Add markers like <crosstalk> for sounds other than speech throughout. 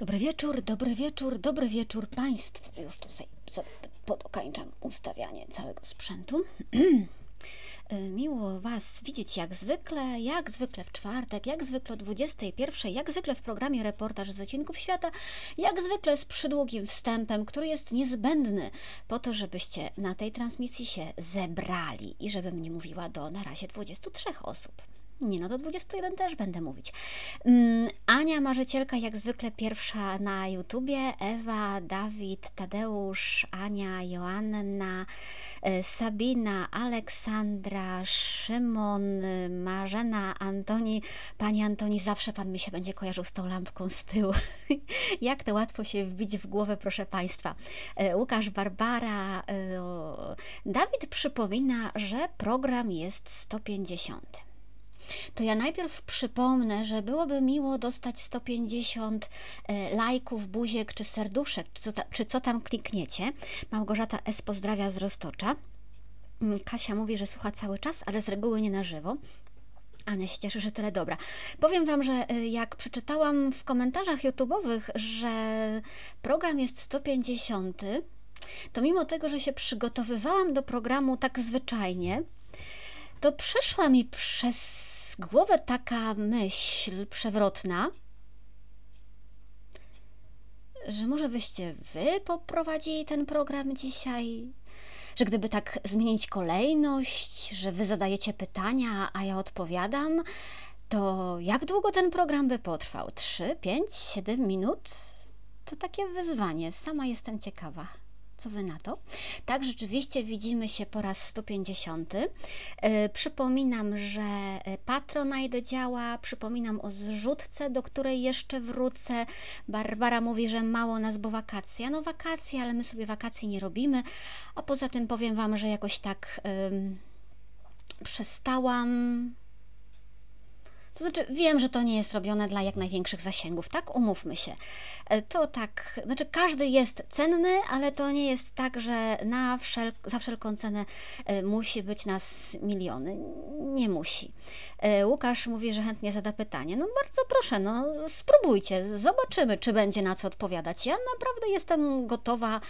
Dobry wieczór, dobry wieczór, dobry wieczór Państwu. Już tu sobie, podokańczam ustawianie całego sprzętu. <clears throat> Miło Was widzieć jak zwykle, jak zwykle w czwartek, jak zwykle o 21, jak zwykle w programie Reportaż z Wycinków Świata, jak zwykle z przydługim wstępem, który jest niezbędny po to, żebyście na tej transmisji się zebrali i żebym nie mówiła do na razie 23 osób. Nie, no do 21 też będę mówić. Um, Ania Marzycielka, jak zwykle pierwsza na YouTubie, Ewa, Dawid, Tadeusz, Ania, Joanna, e, Sabina, Aleksandra, Szymon, Marzena, Antoni. Panie Antoni, zawsze Pan mi się będzie kojarzył z tą lampką z tyłu. <laughs> jak to łatwo się wbić w głowę, proszę Państwa. E, Łukasz, Barbara. E, Dawid przypomina, że program jest 150 to ja najpierw przypomnę, że byłoby miło dostać 150 e, lajków, buziek czy serduszek, czy co, czy co tam klikniecie. Małgorzata S. pozdrawia z Roztocza. Mm, Kasia mówi, że słucha cały czas, ale z reguły nie na żywo. Ania się cieszy, że tyle dobra. Powiem Wam, że e, jak przeczytałam w komentarzach YouTube'owych, że program jest 150, to mimo tego, że się przygotowywałam do programu tak zwyczajnie, to przeszła mi przez głowę taka myśl przewrotna, że może byście wy poprowadzili ten program dzisiaj? Że gdyby tak zmienić kolejność, że wy zadajecie pytania, a ja odpowiadam, to jak długo ten program by potrwał? 3, 5, 7 minut? To takie wyzwanie. Sama jestem ciekawa. Co wy na to? Tak, rzeczywiście widzimy się po raz 150. E, przypominam, że e, Patronite działa, przypominam o zrzutce, do której jeszcze wrócę. Barbara mówi, że mało nas, bo wakacje. No wakacje, ale my sobie wakacji nie robimy. A poza tym powiem Wam, że jakoś tak przestałam to znaczy, wiem, że to nie jest robione dla jak największych zasięgów, tak? Umówmy się. E, to tak, znaczy każdy jest cenny, ale to nie jest tak, że na wszel za wszelką cenę e, musi być nas miliony. Nie musi. E, Łukasz mówi, że chętnie zada pytanie. No bardzo proszę, no spróbujcie, zobaczymy, czy będzie na co odpowiadać. Ja naprawdę jestem gotowa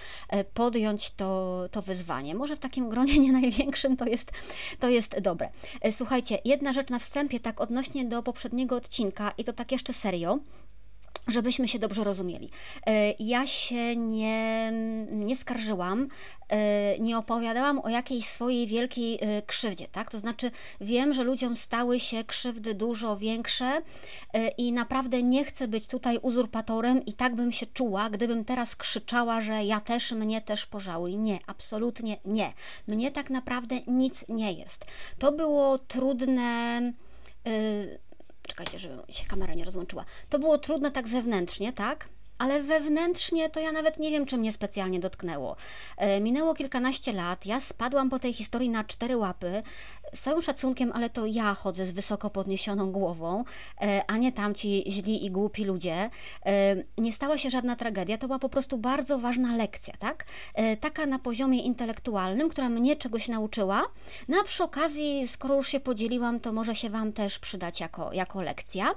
podjąć to, to wyzwanie. Może w takim gronie <laughs> nie największym to jest, to jest dobre. Słuchajcie, jedna rzecz na wstępie, tak odnośnie do poprzedniego odcinka i to tak jeszcze serio żebyśmy się dobrze rozumieli. E, ja się nie, nie skarżyłam, e, nie opowiadałam o jakiejś swojej wielkiej e, krzywdzie, tak? To znaczy wiem, że ludziom stały się krzywdy dużo większe i naprawdę nie chcę być tutaj uzurpatorem i tak bym się czuła, gdybym teraz krzyczała, że ja też, mnie też pożałuj. Nie, absolutnie nie. Mnie tak naprawdę nic nie jest. To było trudne czekajcie, żeby się kamera nie rozłączyła. To było trudne tak zewnętrznie, tak? Ale wewnętrznie to ja nawet nie wiem, czy mnie specjalnie dotknęło. E, minęło kilkanaście lat, ja spadłam po tej historii na cztery łapy. Z całym szacunkiem, ale to ja chodzę z wysoko podniesioną głową, e, a nie tamci źli i głupi ludzie. E, nie stała się żadna tragedia, to była po prostu bardzo ważna lekcja, tak? Taka na poziomie intelektualnym, która mnie czegoś nauczyła. No a przy okazji, skoro już się podzieliłam, to może się Wam też przydać jako, jako lekcja.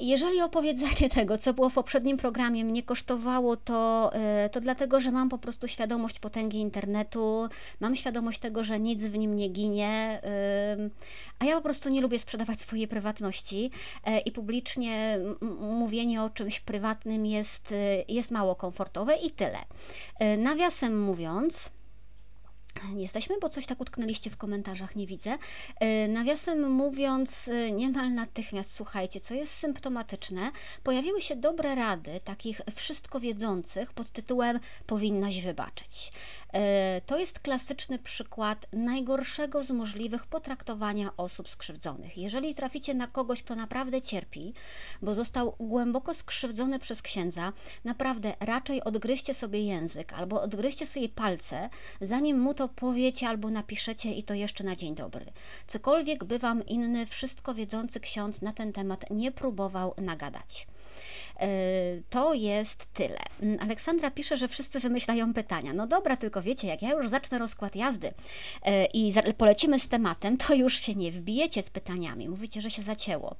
Jeżeli opowiedzenie <laughs> tego, co było w poprzednim programie, mnie kosztowało, to, e, to dlatego, że mam po prostu świadomość potęgi internetu, mam świadomość tego, że nic w nim nie ginie, a ja po prostu nie lubię sprzedawać swojej prywatności e, i publicznie mówienie o czymś prywatnym jest, jest mało komfortowe i tyle. Nawiasem mówiąc, Jesteśmy, bo coś tak utknęliście w komentarzach, nie widzę. E, nawiasem mówiąc, e, niemal natychmiast, słuchajcie, co jest symptomatyczne, pojawiły się dobre rady takich wszystko wiedzących pod tytułem powinnaś wybaczyć. E, to jest klasyczny przykład najgorszego z możliwych potraktowania osób skrzywdzonych. Jeżeli traficie na kogoś, kto naprawdę cierpi, bo został głęboko skrzywdzony przez księdza, naprawdę raczej odgryźcie sobie język albo odgryźcie sobie palce, zanim mu to powiecie albo napiszecie i to jeszcze na dzień dobry. Cokolwiek by wam inny, wszystko wiedzący ksiądz na ten temat nie próbował nagadać. E, to jest tyle. Mm, Aleksandra pisze, że wszyscy wymyślają pytania. No dobra, tylko wiecie, jak ja już zacznę rozkład jazdy e, i polecimy z tematem, to już się nie wbijecie z pytaniami. Mówicie, że się zacięło.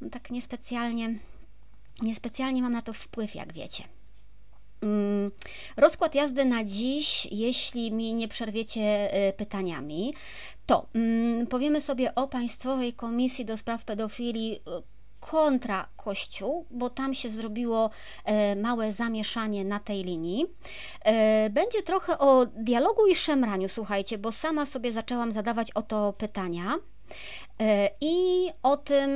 No tak niespecjalnie niespecjalnie mam na to wpływ, jak wiecie. Mm, rozkład jazdy na dziś, jeśli mi nie przerwiecie y, pytaniami, to mm, powiemy sobie o Państwowej Komisji do Spraw Pedofilii y, kontra Kościół, bo tam się zrobiło e, małe zamieszanie na tej linii. Będzie trochę o dialogu i szemraniu, słuchajcie, bo sama sobie zaczęłam zadawać o to pytania i o tym,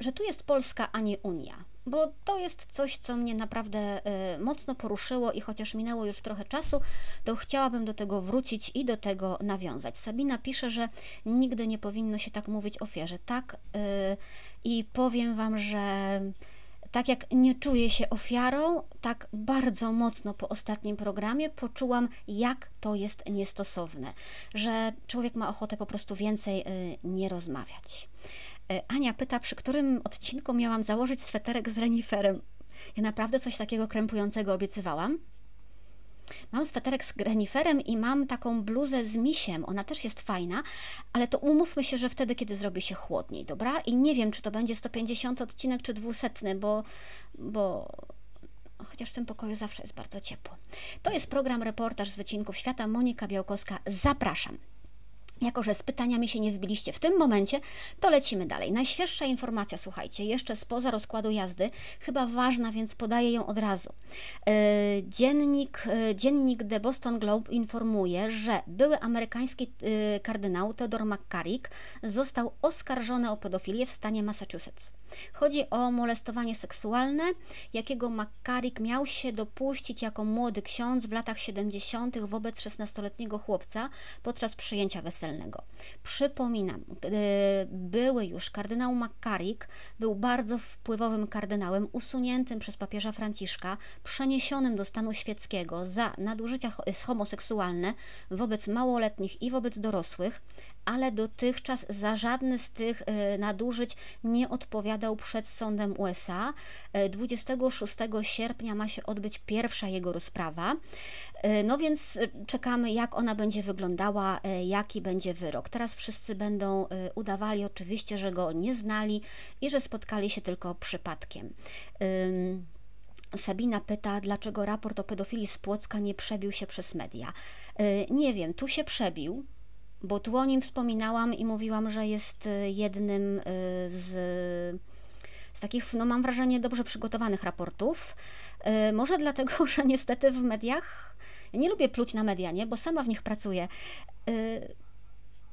że tu jest Polska, a nie Unia bo to jest coś, co mnie naprawdę y, mocno poruszyło i chociaż minęło już trochę czasu, to chciałabym do tego wrócić i do tego nawiązać. Sabina pisze, że nigdy nie powinno się tak mówić ofierze. Tak, y, i powiem Wam, że tak jak nie czuję się ofiarą, tak bardzo mocno po ostatnim programie poczułam, jak to jest niestosowne, że człowiek ma ochotę po prostu więcej y, nie rozmawiać. E, Ania pyta, przy którym odcinku miałam założyć sweterek z reniferem. Ja naprawdę coś takiego krępującego obiecywałam. Mam sweterek z reniferem i mam taką bluzę z misiem. Ona też jest fajna, ale to umówmy się, że wtedy, kiedy zrobi się chłodniej, dobra? I nie wiem, czy to będzie 150 odcinek, czy 200, bo, bo chociaż w tym pokoju zawsze jest bardzo ciepło. To jest program Reportaż z Wycinków Świata. Monika Białkowska, zapraszam. Jako, że z pytaniami się nie wbiliście w tym momencie, to lecimy dalej. Najświeższa informacja, słuchajcie, jeszcze spoza rozkładu jazdy, chyba ważna, więc podaję ją od razu. E, dziennik, e, dziennik The Boston Globe informuje, że były amerykański e, kardynał Theodore McCarrick został oskarżony o pedofilię w stanie Massachusetts. Chodzi o molestowanie seksualne, jakiego McCarrick miał się dopuścić jako młody ksiądz w latach 70. wobec 16-letniego chłopca podczas przyjęcia weselnego. Przypominam, były już kardynał McCarrick był bardzo wpływowym kardynałem, usuniętym przez papieża Franciszka, przeniesionym do stanu świeckiego za nadużycia homoseksualne wobec małoletnich i wobec dorosłych ale dotychczas za żadne z tych e, nadużyć nie odpowiadał przed sądem USA. 26 e, sierpnia ma się odbyć pierwsza jego rozprawa. E, no więc czekamy, jak ona będzie wyglądała, jaki będzie wyrok. Teraz wszyscy będą udawali oczywiście, że go nie znali i że spotkali się tylko przypadkiem. Sabina pyta, dlaczego raport o pedofilii z Płocka nie przebił się przez media. Nie wiem, tu się przebił, bo tu o nim wspominałam i mówiłam, że jest y, jednym y, z, z takich, no mam wrażenie, dobrze przygotowanych raportów. Y, może dlatego, <laughs> że niestety w mediach, ja nie lubię pluć na media, nie? bo sama w nich pracuję.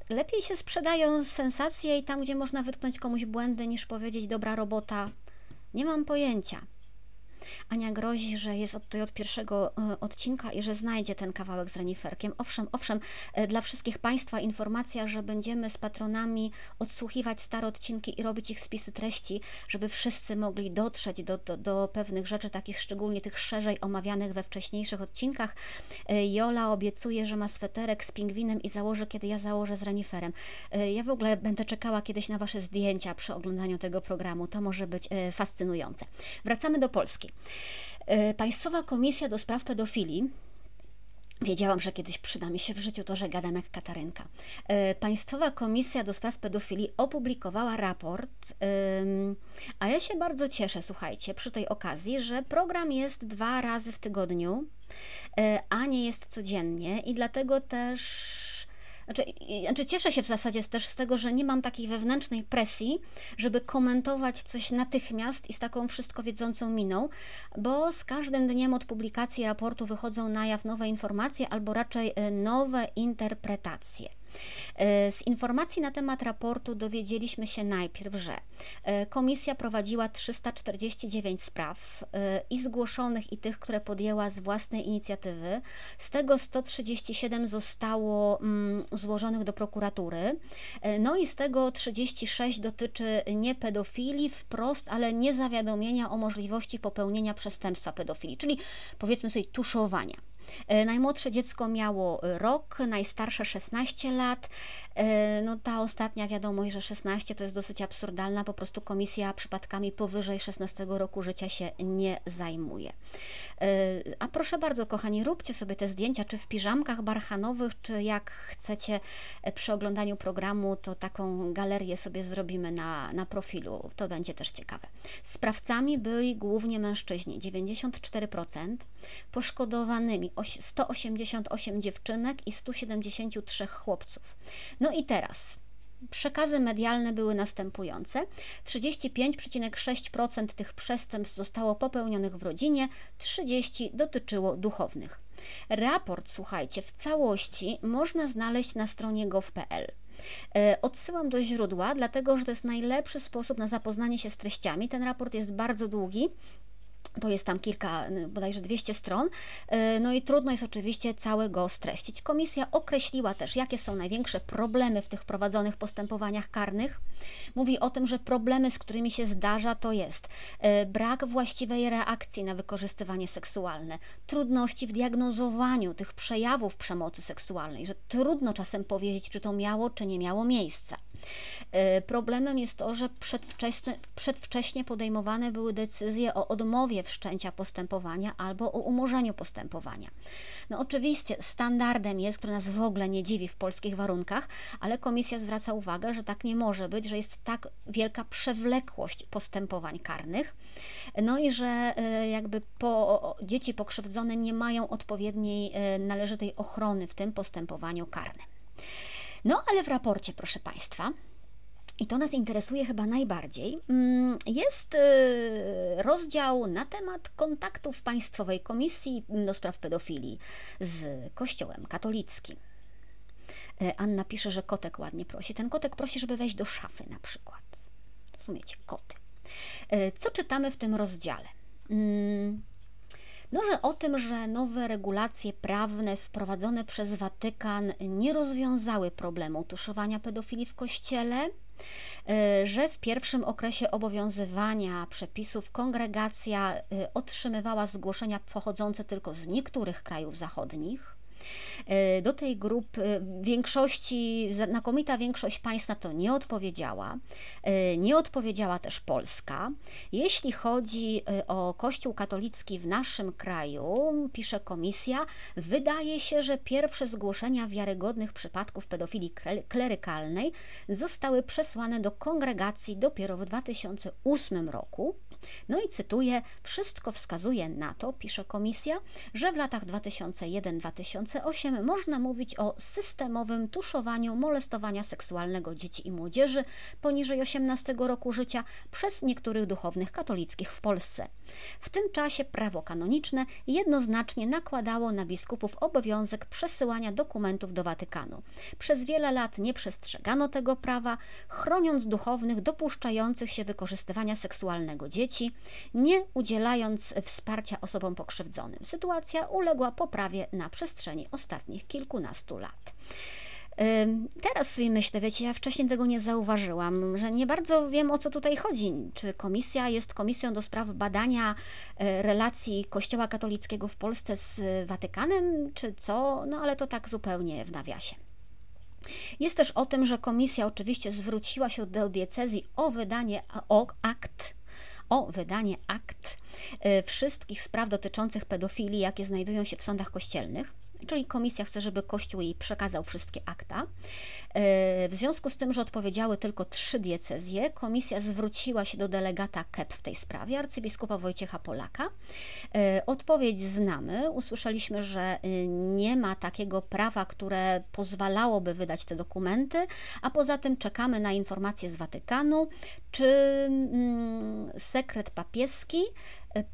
Lepiej się sprzedają sensacje i tam, gdzie można wytknąć komuś błędy, niż powiedzieć dobra robota. Nie mam pojęcia. Ania grozi, że jest tutaj od pierwszego e, odcinka i że znajdzie ten kawałek z reniferkiem. Owszem, owszem, e, dla wszystkich Państwa informacja, że będziemy z patronami odsłuchiwać stare odcinki i robić ich spisy treści, żeby wszyscy mogli dotrzeć do, do, do pewnych rzeczy, takich szczególnie tych szerzej omawianych we wcześniejszych odcinkach. E, Jola obiecuje, że ma sweterek z pingwinem i założy, kiedy ja założę z reniferem. Ja w ogóle będę czekała kiedyś na Wasze zdjęcia przy oglądaniu tego programu. To może być fascynujące. Wracamy do Polski. E, Państwowa Komisja do Spraw Pedofilii Wiedziałam, że kiedyś przyda mi się w życiu to, że gadam jak Katarynka. E, Państwowa Komisja do Spraw Pedofilii opublikowała raport, a ja się bardzo cieszę, słuchajcie, przy tej okazji, że program jest dwa razy w tygodniu, e, a nie jest codziennie i dlatego też znaczy, znaczy, cieszę się w zasadzie też z tego, że nie mam takiej wewnętrznej presji, żeby komentować coś natychmiast i z taką wszystko wiedzącą miną, bo z każdym dniem od publikacji raportu wychodzą na jaw nowe informacje albo raczej e, nowe interpretacje. E, z informacji na temat raportu dowiedzieliśmy się najpierw, że e, komisja prowadziła 349 spraw e, i zgłoszonych, i tych, które podjęła z własnej inicjatywy. Z tego 137 zostało mm, złożonych do prokuratury. No i z tego 36 dotyczy nie pedofilii wprost, ale nie zawiadomienia o możliwości popełnienia przestępstwa pedofilii, czyli powiedzmy sobie tuszowania. E, najmłodsze dziecko miało rok, najstarsze 16 lat. E, no ta ostatnia wiadomość, że 16 to jest dosyć absurdalna, po prostu komisja przypadkami powyżej 16 roku życia się nie zajmuje. E, a proszę bardzo, kochani, róbcie sobie te zdjęcia, czy w piżamkach barchanowych, czy jak chcecie przy oglądaniu programu, to taką galerię sobie zrobimy na, na profilu. To będzie też ciekawe. Sprawcami byli głównie mężczyźni, 94%, poszkodowanymi 188 dziewczynek i 173 chłopców. No i teraz Przekazy medialne były następujące: 35,6% tych przestępstw zostało popełnionych w rodzinie, 30% dotyczyło duchownych. Raport, słuchajcie, w całości można znaleźć na stronie gov.pl. E, odsyłam do źródła, dlatego że to jest najlepszy sposób na zapoznanie się z treściami. Ten raport jest bardzo długi, to jest tam kilka, bodajże 200 stron. E, no i trudno jest oczywiście cały go streścić. Komisja określiła też, jakie są największe problemy w tych prowadzonych postępowaniach karnych. Mówi o tym, że problemy, z którymi się zdarza, to jest e, brak właściwej reakcji na wykorzystywanie seksualne, trudności w diagnozowaniu tych przejawów przemocy seksualnej, że trudno czasem powiedzieć, czy to miało, czy nie miało miejsca. E, problemem jest to, że przedwcześnie, podejmowane były decyzje o odmowie wszczęcia postępowania albo o umorzeniu postępowania. No oczywiście standardem jest, który nas w ogóle nie dziwi w polskich warunkach, ale komisja zwraca uwagę, że tak nie może być, że jest tak wielka przewlekłość postępowań karnych, no i że e, jakby po, dzieci pokrzywdzone nie mają odpowiedniej e, należytej ochrony w tym postępowaniu karnym. No ale w raporcie, proszę Państwa, i to nas interesuje chyba najbardziej, mm, jest y, rozdział na temat kontaktów Państwowej Komisji do Spraw Pedofilii z Kościołem katolickim. E, Anna pisze, że kotek ładnie prosi. Ten kotek prosi, żeby wejść do szafy na przykład. Rozumiecie? Koty. E, co czytamy w tym rozdziale? No, że o tym, że nowe regulacje prawne wprowadzone przez Watykan nie rozwiązały problemu tuszowania pedofilii w kościele, e, że w pierwszym okresie obowiązywania przepisów kongregacja e, otrzymywała zgłoszenia pochodzące tylko z niektórych krajów zachodnich, do tej grupy w większości, znakomita większość państw na to nie odpowiedziała. E, nie odpowiedziała też Polska. Jeśli chodzi e, o Kościół katolicki w naszym kraju, pisze komisja, wydaje się, że pierwsze zgłoszenia wiarygodnych przypadków pedofilii klerykalnej zostały przesłane do kongregacji dopiero w 2008 roku. No i cytuję: Wszystko wskazuje na to, pisze komisja, że w latach 2001-2008 można mówić o systemowym tuszowaniu molestowania seksualnego dzieci i młodzieży poniżej 18 roku życia przez niektórych duchownych katolickich w Polsce. W tym czasie prawo kanoniczne jednoznacznie nakładało na biskupów obowiązek przesyłania dokumentów do Watykanu. Przez wiele lat nie przestrzegano tego prawa, chroniąc duchownych dopuszczających się wykorzystywania seksualnego dzieci dzieci, nie udzielając wsparcia osobom pokrzywdzonym. Sytuacja uległa poprawie na przestrzeni ostatnich kilkunastu lat. Teraz sobie myślę, wiecie, ja wcześniej tego nie zauważyłam, że nie bardzo wiem o co tutaj chodzi. Czy komisja jest komisją do spraw badania e, relacji Kościoła katolickiego w Polsce z Watykanem, czy co? No ale to tak zupełnie w nawiasie. Jest też o tym, że komisja oczywiście zwróciła się do diecezji o wydanie o akt o wydanie akt y, wszystkich spraw dotyczących pedofilii, jakie znajdują się w sądach kościelnych czyli komisja chce, żeby Kościół jej przekazał wszystkie akta. E, w związku z tym, że odpowiedziały tylko trzy diecezje, komisja zwróciła się do delegata KEP w tej sprawie, arcybiskupa Wojciecha Polaka. E, odpowiedź znamy. Usłyszeliśmy, że y, nie ma takiego prawa, które pozwalałoby wydać te dokumenty, a poza tym czekamy na informacje z Watykanu, czy mm, sekret papieski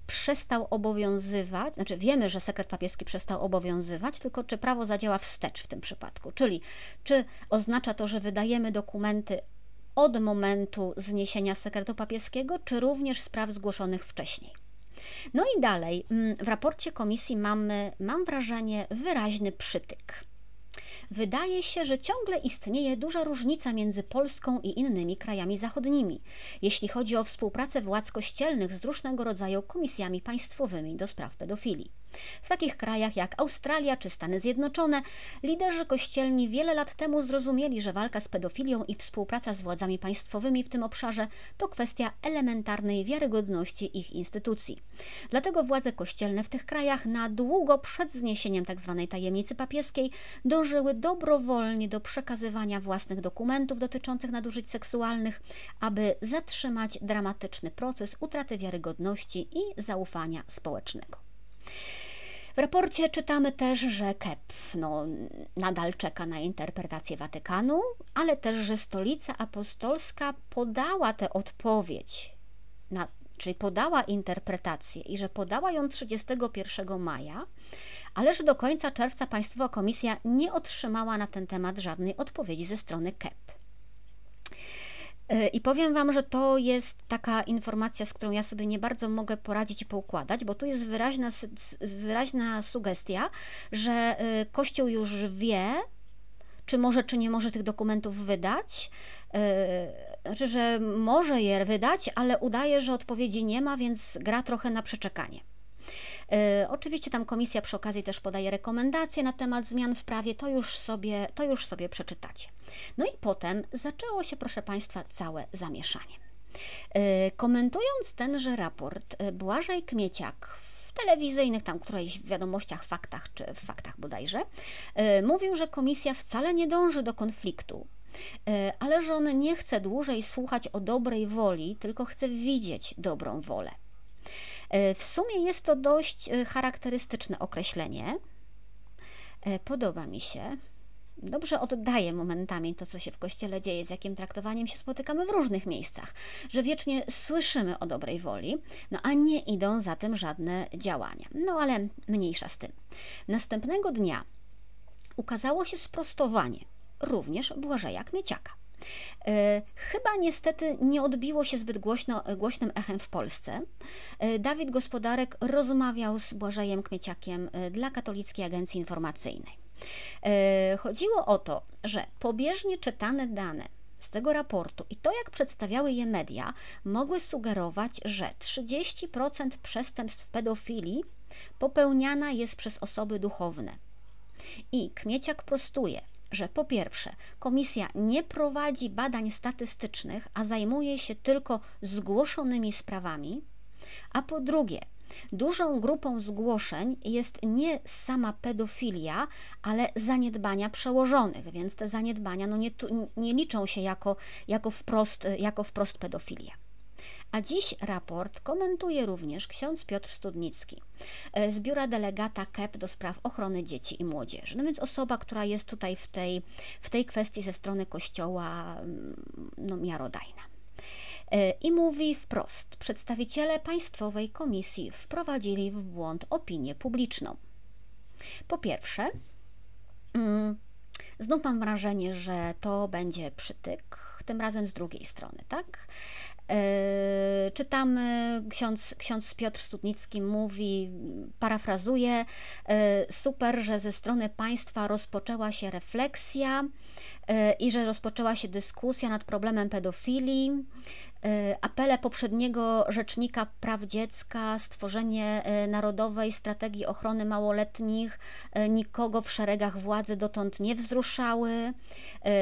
przestał obowiązywać, znaczy wiemy, że sekret papieski przestał obowiązywać, tylko czy prawo zadziała wstecz w tym przypadku, czyli czy oznacza to, że wydajemy dokumenty od momentu zniesienia sekretu papieskiego, czy również spraw zgłoszonych wcześniej. No i dalej, mm, w raporcie komisji mamy, mam wrażenie, wyraźny przytyk. Wydaje się, że ciągle istnieje duża różnica między Polską i innymi krajami zachodnimi, jeśli chodzi o współpracę władz kościelnych z różnego rodzaju komisjami państwowymi do spraw pedofilii. W takich krajach jak Australia czy Stany Zjednoczone, liderzy kościelni wiele lat temu zrozumieli, że walka z pedofilią i współpraca z władzami państwowymi w tym obszarze to kwestia elementarnej wiarygodności ich instytucji. Dlatego władze kościelne w tych krajach na długo przed zniesieniem tzw. Tak tajemnicy papieskiej dążyły dobrowolnie do przekazywania własnych dokumentów dotyczących nadużyć seksualnych, aby zatrzymać dramatyczny proces utraty wiarygodności i zaufania społecznego. W raporcie czytamy też, że KEP no, nadal czeka na interpretację Watykanu, ale też, że Stolica Apostolska podała tę odpowiedź, na, czyli podała interpretację i że podała ją 31 maja, ale że do końca czerwca Państwowa Komisja nie otrzymała na ten temat żadnej odpowiedzi ze strony KEP. E, I powiem Wam, że to jest taka informacja, z którą ja sobie nie bardzo mogę poradzić i poukładać, bo tu jest wyraźna, wyraźna sugestia, że e, Kościół już wie, czy może, czy nie może tych dokumentów wydać. E, znaczy, że może je wydać, ale udaje, że odpowiedzi nie ma, więc gra trochę na przeczekanie. E, oczywiście tam komisja przy okazji też podaje rekomendacje na temat zmian w prawie, to już sobie, to już sobie przeczytacie. No i potem zaczęło się, proszę Państwa, całe zamieszanie. E, komentując tenże raport, e, Błażej Kmieciak w telewizyjnych, tam którejś wiadomościach, faktach czy w faktach bodajże, mówił, że komisja wcale nie dąży do konfliktu, ale że on nie chce dłużej słuchać o dobrej woli, tylko chce widzieć dobrą wolę. E, w sumie jest to dość e, charakterystyczne określenie. E, podoba mi się. Dobrze oddaje momentami to, co się w kościele dzieje, z jakim traktowaniem się spotykamy w różnych miejscach, że wiecznie słyszymy o dobrej woli, no a nie idą za tym żadne działania. No ale mniejsza z tym. Następnego dnia ukazało się sprostowanie, również Błażeja Kmieciaka. E, chyba niestety nie odbiło się zbyt głośno, głośnym echem w Polsce. E, Dawid Gospodarek rozmawiał z Błażejem Kmieciakiem e, dla Katolickiej Agencji Informacyjnej. Chodziło o to, że pobieżnie czytane dane z tego raportu i to, jak przedstawiały je media, mogły sugerować, że 30% przestępstw pedofilii popełniana jest przez osoby duchowne. I Kmieciak prostuje, że po pierwsze, komisja nie prowadzi badań statystycznych, a zajmuje się tylko zgłoszonymi sprawami, a po drugie, Dużą grupą zgłoszeń jest nie sama pedofilia, ale zaniedbania przełożonych, więc te zaniedbania no nie, nie liczą się jako, jako, wprost, jako wprost pedofilia. A dziś raport komentuje również ksiądz Piotr Studnicki e, z biura delegata KEP do spraw ochrony dzieci i młodzieży. No więc osoba, która jest tutaj w tej, w tej kwestii ze strony Kościoła mm, no, miarodajna. E, I mówi wprost: przedstawiciele Państwowej Komisji wprowadzili w błąd opinię publiczną. Po pierwsze, mm, znów mam wrażenie, że to będzie przytyk, tym razem z drugiej strony, tak? E, czytamy, ksiądz, ksiądz Piotr Studnicki mówi, parafrazuje, e, super, że ze strony państwa rozpoczęła się refleksja e, i że rozpoczęła się dyskusja nad problemem pedofilii. E, apele poprzedniego rzecznika praw dziecka, stworzenie e, Narodowej Strategii Ochrony Małoletnich e, nikogo w szeregach władzy dotąd nie wzruszały.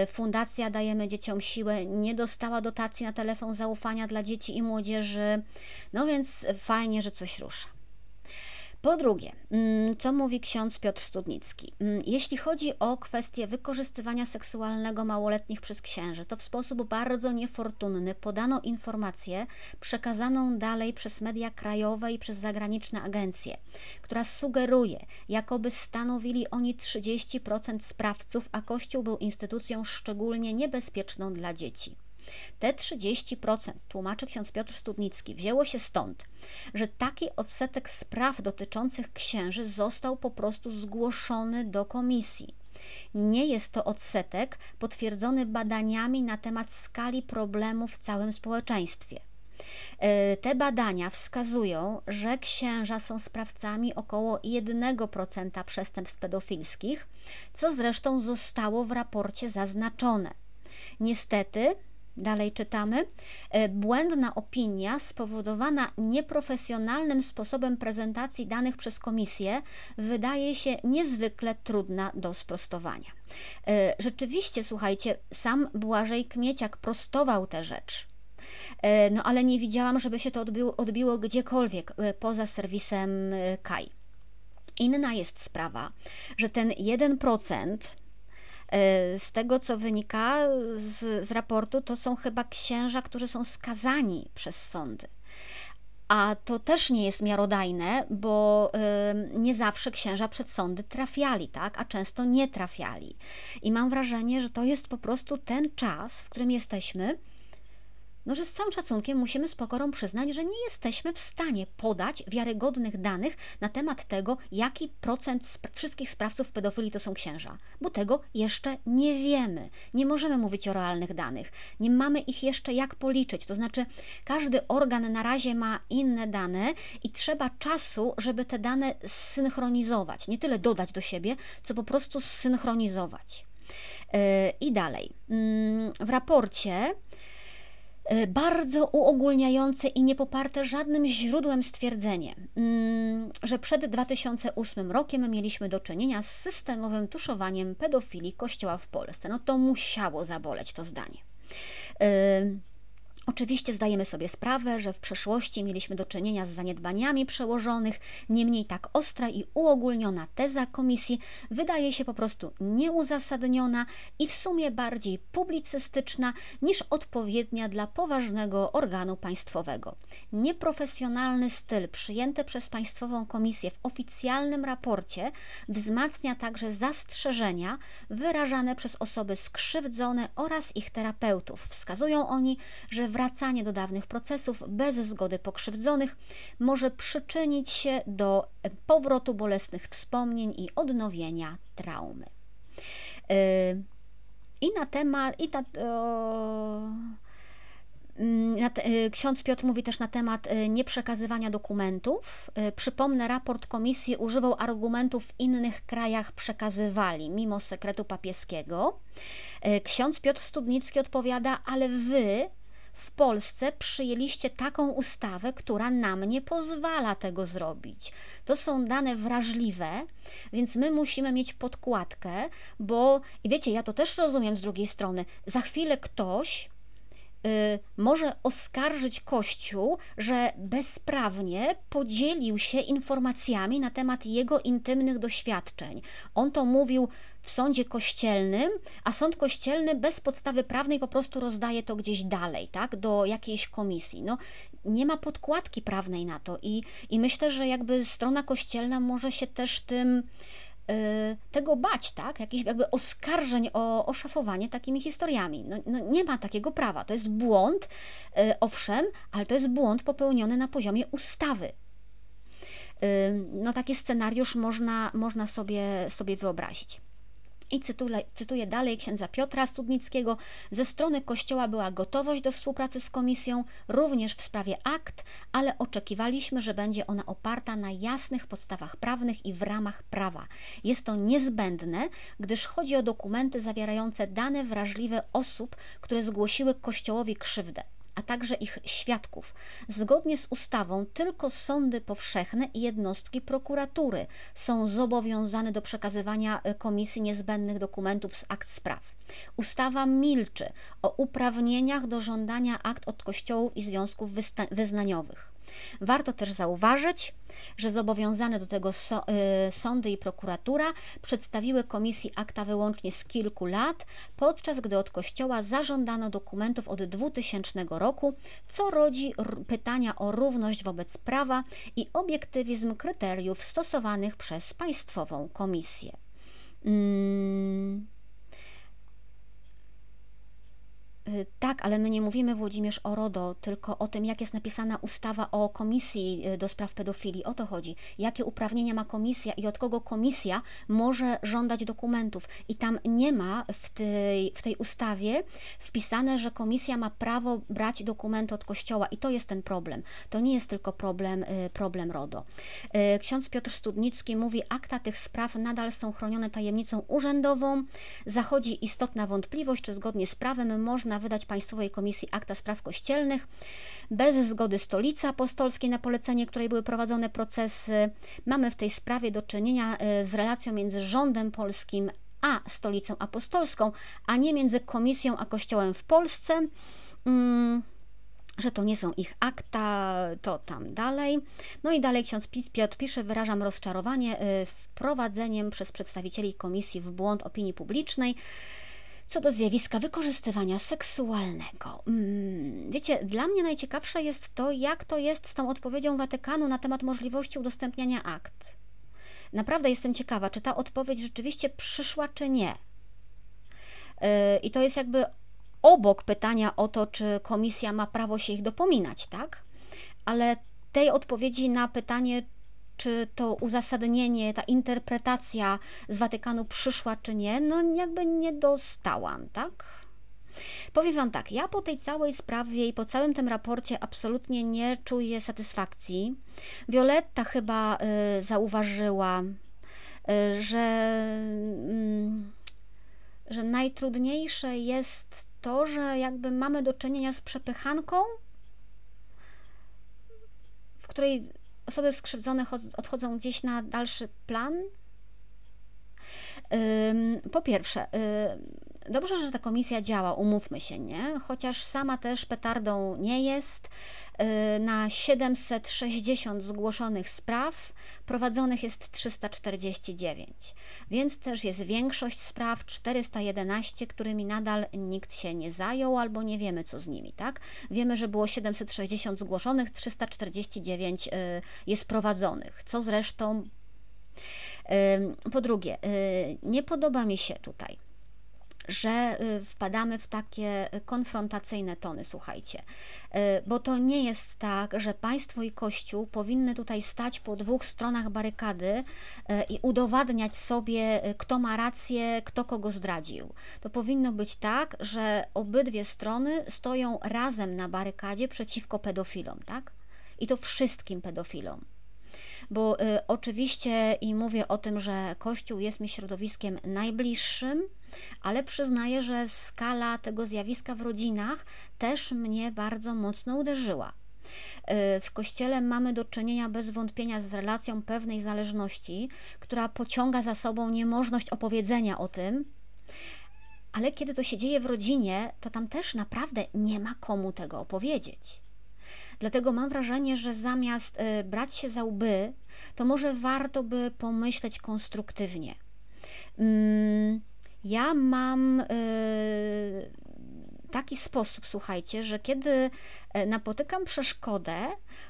Fundacja Dajemy Dzieciom Siłę nie dostała dotacji na telefon zaufania dla dzieci i młodzieży. No więc fajnie, że coś rusza. Po drugie, mm, co mówi ksiądz Piotr Studnicki? Mm, jeśli chodzi o kwestię wykorzystywania seksualnego małoletnich przez księży, to w sposób bardzo niefortunny podano informację przekazaną dalej przez media krajowe i przez zagraniczne agencje, która sugeruje, jakoby stanowili oni 30% sprawców, a Kościół był instytucją szczególnie niebezpieczną dla dzieci. Te 30%, tłumaczy ksiądz Piotr Studnicki, wzięło się stąd, że taki odsetek spraw dotyczących księży został po prostu zgłoszony do komisji. Nie jest to odsetek potwierdzony badaniami na temat skali problemu w całym społeczeństwie. E, te badania wskazują, że księża są sprawcami około 1% przestępstw pedofilskich, co zresztą zostało w raporcie zaznaczone. Niestety, Dalej czytamy. E, błędna opinia spowodowana nieprofesjonalnym sposobem prezentacji danych przez komisję wydaje się niezwykle trudna do sprostowania. E, rzeczywiście, słuchajcie, sam Błażej Kmieciak prostował tę rzecz. E, no ale nie widziałam, żeby się to odbiło, odbiło gdziekolwiek poza serwisem KAI. Inna jest sprawa, że ten 1% E, z tego, co wynika z, z raportu, to są chyba księża, którzy są skazani przez sądy. A to też nie jest miarodajne, bo nie zawsze księża przed sądy trafiali, tak? A często nie trafiali. I mam wrażenie, że to jest po prostu ten czas, w którym jesteśmy, no, że z całym szacunkiem musimy z pokorą przyznać, że nie jesteśmy w stanie podać wiarygodnych danych na temat tego, jaki procent spra wszystkich sprawców pedofilii to są księża, bo tego jeszcze nie wiemy. Nie możemy mówić o realnych danych, nie mamy ich jeszcze jak policzyć. To znaczy, każdy organ na razie ma inne dane i trzeba czasu, żeby te dane zsynchronizować. Nie tyle dodać do siebie, co po prostu zsynchronizować. Yy, I dalej. Yy, w raporcie E, bardzo uogólniające i niepoparte żadnym źródłem stwierdzenie, mm, że przed 2008 rokiem mieliśmy do czynienia z systemowym tuszowaniem pedofilii kościoła w Polsce. No to musiało zaboleć to zdanie. E, Oczywiście zdajemy sobie sprawę, że w przeszłości mieliśmy do czynienia z zaniedbaniami przełożonych, niemniej tak ostra i uogólniona teza komisji wydaje się po prostu nieuzasadniona i w sumie bardziej publicystyczna niż odpowiednia dla poważnego organu państwowego. Nieprofesjonalny styl przyjęty przez Państwową Komisję w oficjalnym raporcie wzmacnia także zastrzeżenia wyrażane przez osoby skrzywdzone oraz ich terapeutów. Wskazują oni, że wracanie do dawnych procesów bez zgody pokrzywdzonych może przyczynić się do powrotu bolesnych wspomnień i odnowienia traumy. Y, I na temat, i ta, mm, y, Ksiądz Piotr mówi też na temat y, nieprzekazywania dokumentów. Przypomnę, raport komisji używał argumentów w innych krajach przekazywali, mimo sekretu papieskiego. Ksiądz Piotr Studnicki odpowiada, ale wy w Polsce przyjęliście taką ustawę, która nam nie pozwala tego zrobić. To są dane wrażliwe, więc my musimy mieć podkładkę, bo i wiecie, ja to też rozumiem z drugiej strony. Za chwilę ktoś Y, może oskarżyć Kościół, że bezprawnie podzielił się informacjami na temat jego intymnych doświadczeń. On to mówił w sądzie kościelnym, a sąd kościelny bez podstawy prawnej po prostu rozdaje to gdzieś dalej, tak, do jakiejś komisji. No, nie ma podkładki prawnej na to i, i myślę, że jakby strona kościelna może się też tym Y, tego bać, tak? Jakichś jakby oskarżeń o, oszafowanie takimi historiami. No, no, nie ma takiego prawa. To jest błąd, y, owszem, ale to jest błąd popełniony na poziomie ustawy. Y, no taki scenariusz można, można sobie, sobie wyobrazić. I cytuję, cytuję dalej księdza Piotra Studnickiego. Ze strony Kościoła była gotowość do współpracy z Komisją, również w sprawie akt, ale oczekiwaliśmy, że będzie ona oparta na jasnych podstawach prawnych i w ramach prawa. Jest to niezbędne, gdyż chodzi o dokumenty zawierające dane wrażliwe osób, które zgłosiły Kościołowi krzywdę a także ich świadków. Zgodnie z ustawą tylko sądy powszechne i jednostki prokuratury są zobowiązane do przekazywania e, komisji niezbędnych dokumentów z akt spraw. Ustawa milczy o uprawnieniach do żądania akt od kościołów i związków wyznaniowych. Warto też zauważyć, że zobowiązane do tego so, y, sądy i prokuratura przedstawiły komisji akta wyłącznie z kilku lat, podczas gdy od Kościoła zażądano dokumentów od 2000 roku, co rodzi pytania o równość wobec prawa i obiektywizm kryteriów stosowanych przez Państwową Komisję. Mm tak, ale my nie mówimy, Włodzimierz, o RODO, tylko o tym, jak jest napisana ustawa o komisji y, do spraw pedofilii. O to chodzi. Jakie uprawnienia ma komisja i od kogo komisja może żądać dokumentów. I tam nie ma w tej, w tej ustawie wpisane, że komisja ma prawo brać dokumenty od kościoła. I to jest ten problem. To nie jest tylko problem, y, problem RODO. Ksiądz Piotr Studnicki mówi, akta tych spraw nadal są chronione tajemnicą urzędową. Zachodzi istotna wątpliwość, czy zgodnie z prawem można można wydać Państwowej Komisji Akta Spraw Kościelnych bez zgody Stolicy Apostolskiej, na polecenie której były prowadzone procesy. Mamy w tej sprawie do czynienia e, z relacją między rządem polskim a Stolicą Apostolską, a nie między Komisją a Kościołem w Polsce. Mm że to nie są ich akta, to tam dalej. No i dalej ksiądz Piotr pisze, wyrażam rozczarowanie e, wprowadzeniem przez przedstawicieli komisji w błąd opinii publicznej co do zjawiska wykorzystywania seksualnego. Mm, wiecie, dla mnie najciekawsze jest to, jak to jest z tą odpowiedzią Watykanu na temat możliwości udostępniania akt. Naprawdę jestem ciekawa, czy ta odpowiedź rzeczywiście przyszła, czy nie. Yy, I to jest jakby obok pytania o to, czy komisja ma prawo się ich dopominać, tak? Ale tej odpowiedzi na pytanie, czy to uzasadnienie, ta interpretacja z Watykanu przyszła, czy nie, no jakby nie dostałam, tak? Powiem Wam tak, ja po tej całej sprawie i po całym tym raporcie absolutnie nie czuję satysfakcji. Violetta chyba y, zauważyła, y, że, y, że najtrudniejsze jest to, że jakby mamy do czynienia z przepychanką, w której osoby skrzywdzone odchodzą gdzieś na dalszy plan? Po pierwsze, dobrze, że ta komisja działa, umówmy się, nie? Chociaż sama też petardą nie jest. Y, na 760 zgłoszonych spraw prowadzonych jest 349, więc też jest większość spraw 411, którymi nadal nikt się nie zajął albo nie wiemy co z nimi, tak? Wiemy, że było 760 zgłoszonych, 349 y, jest prowadzonych, co zresztą po drugie, y, nie podoba mi się tutaj że y, wpadamy w takie konfrontacyjne tony, słuchajcie. Y, bo to nie jest tak, że państwo i kościół powinny tutaj stać po dwóch stronach barykady y, i udowadniać sobie, kto ma rację, kto kogo zdradził. To powinno być tak, że obydwie strony stoją razem na barykadzie przeciwko pedofilom, tak? I to wszystkim pedofilom bo y, oczywiście i mówię o tym, że Kościół jest mi środowiskiem najbliższym, ale przyznaję, że skala tego zjawiska w rodzinach też mnie bardzo mocno uderzyła. Y, w kościele mamy do czynienia bez wątpienia z relacją pewnej zależności, która pociąga za sobą niemożność opowiedzenia o tym, ale kiedy to się dzieje w rodzinie, to tam też naprawdę nie ma komu tego opowiedzieć. Dlatego mam wrażenie, że zamiast y, brać się za łby, to może warto by pomyśleć konstruktywnie. Mm, ja mam y, taki sposób, słuchajcie, że kiedy y, napotykam przeszkodę,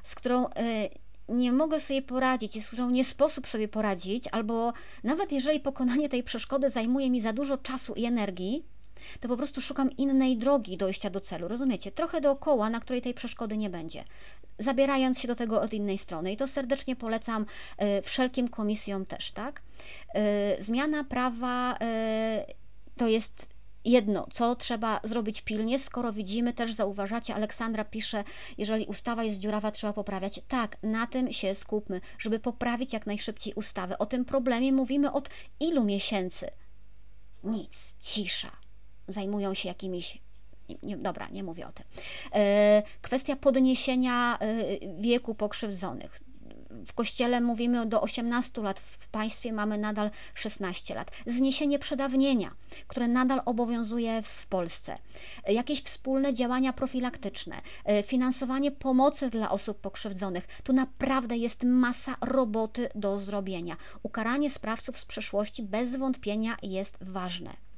z którą nie mogę sobie poradzić i z którą nie sposób sobie poradzić, albo nawet jeżeli pokonanie tej przeszkody zajmuje mi za dużo czasu i energii, to po prostu szukam innej drogi dojścia do celu, rozumiecie? Trochę dookoła, na której tej przeszkody nie będzie, zabierając się do tego od innej strony. I to serdecznie polecam y, wszelkim komisjom też, tak? Y, zmiana prawa y, to jest jedno, co trzeba zrobić pilnie, skoro widzimy, też zauważacie, Aleksandra pisze, jeżeli ustawa jest dziurawa, trzeba poprawiać. Tak, na tym się skupmy, żeby poprawić jak najszybciej ustawę. O tym problemie mówimy od ilu miesięcy? Nic, cisza zajmują się jakimiś nie, dobra, nie mówię o tym. E, kwestia podniesienia e, wieku pokrzywdzonych. W kościele mówimy do 18 lat, w państwie mamy nadal 16 lat. Zniesienie przedawnienia, które nadal obowiązuje w Polsce. Jakieś wspólne działania profilaktyczne, e, finansowanie pomocy dla osób pokrzywdzonych. Tu naprawdę jest masa roboty do zrobienia. Ukaranie sprawców z przeszłości bez wątpienia jest ważne.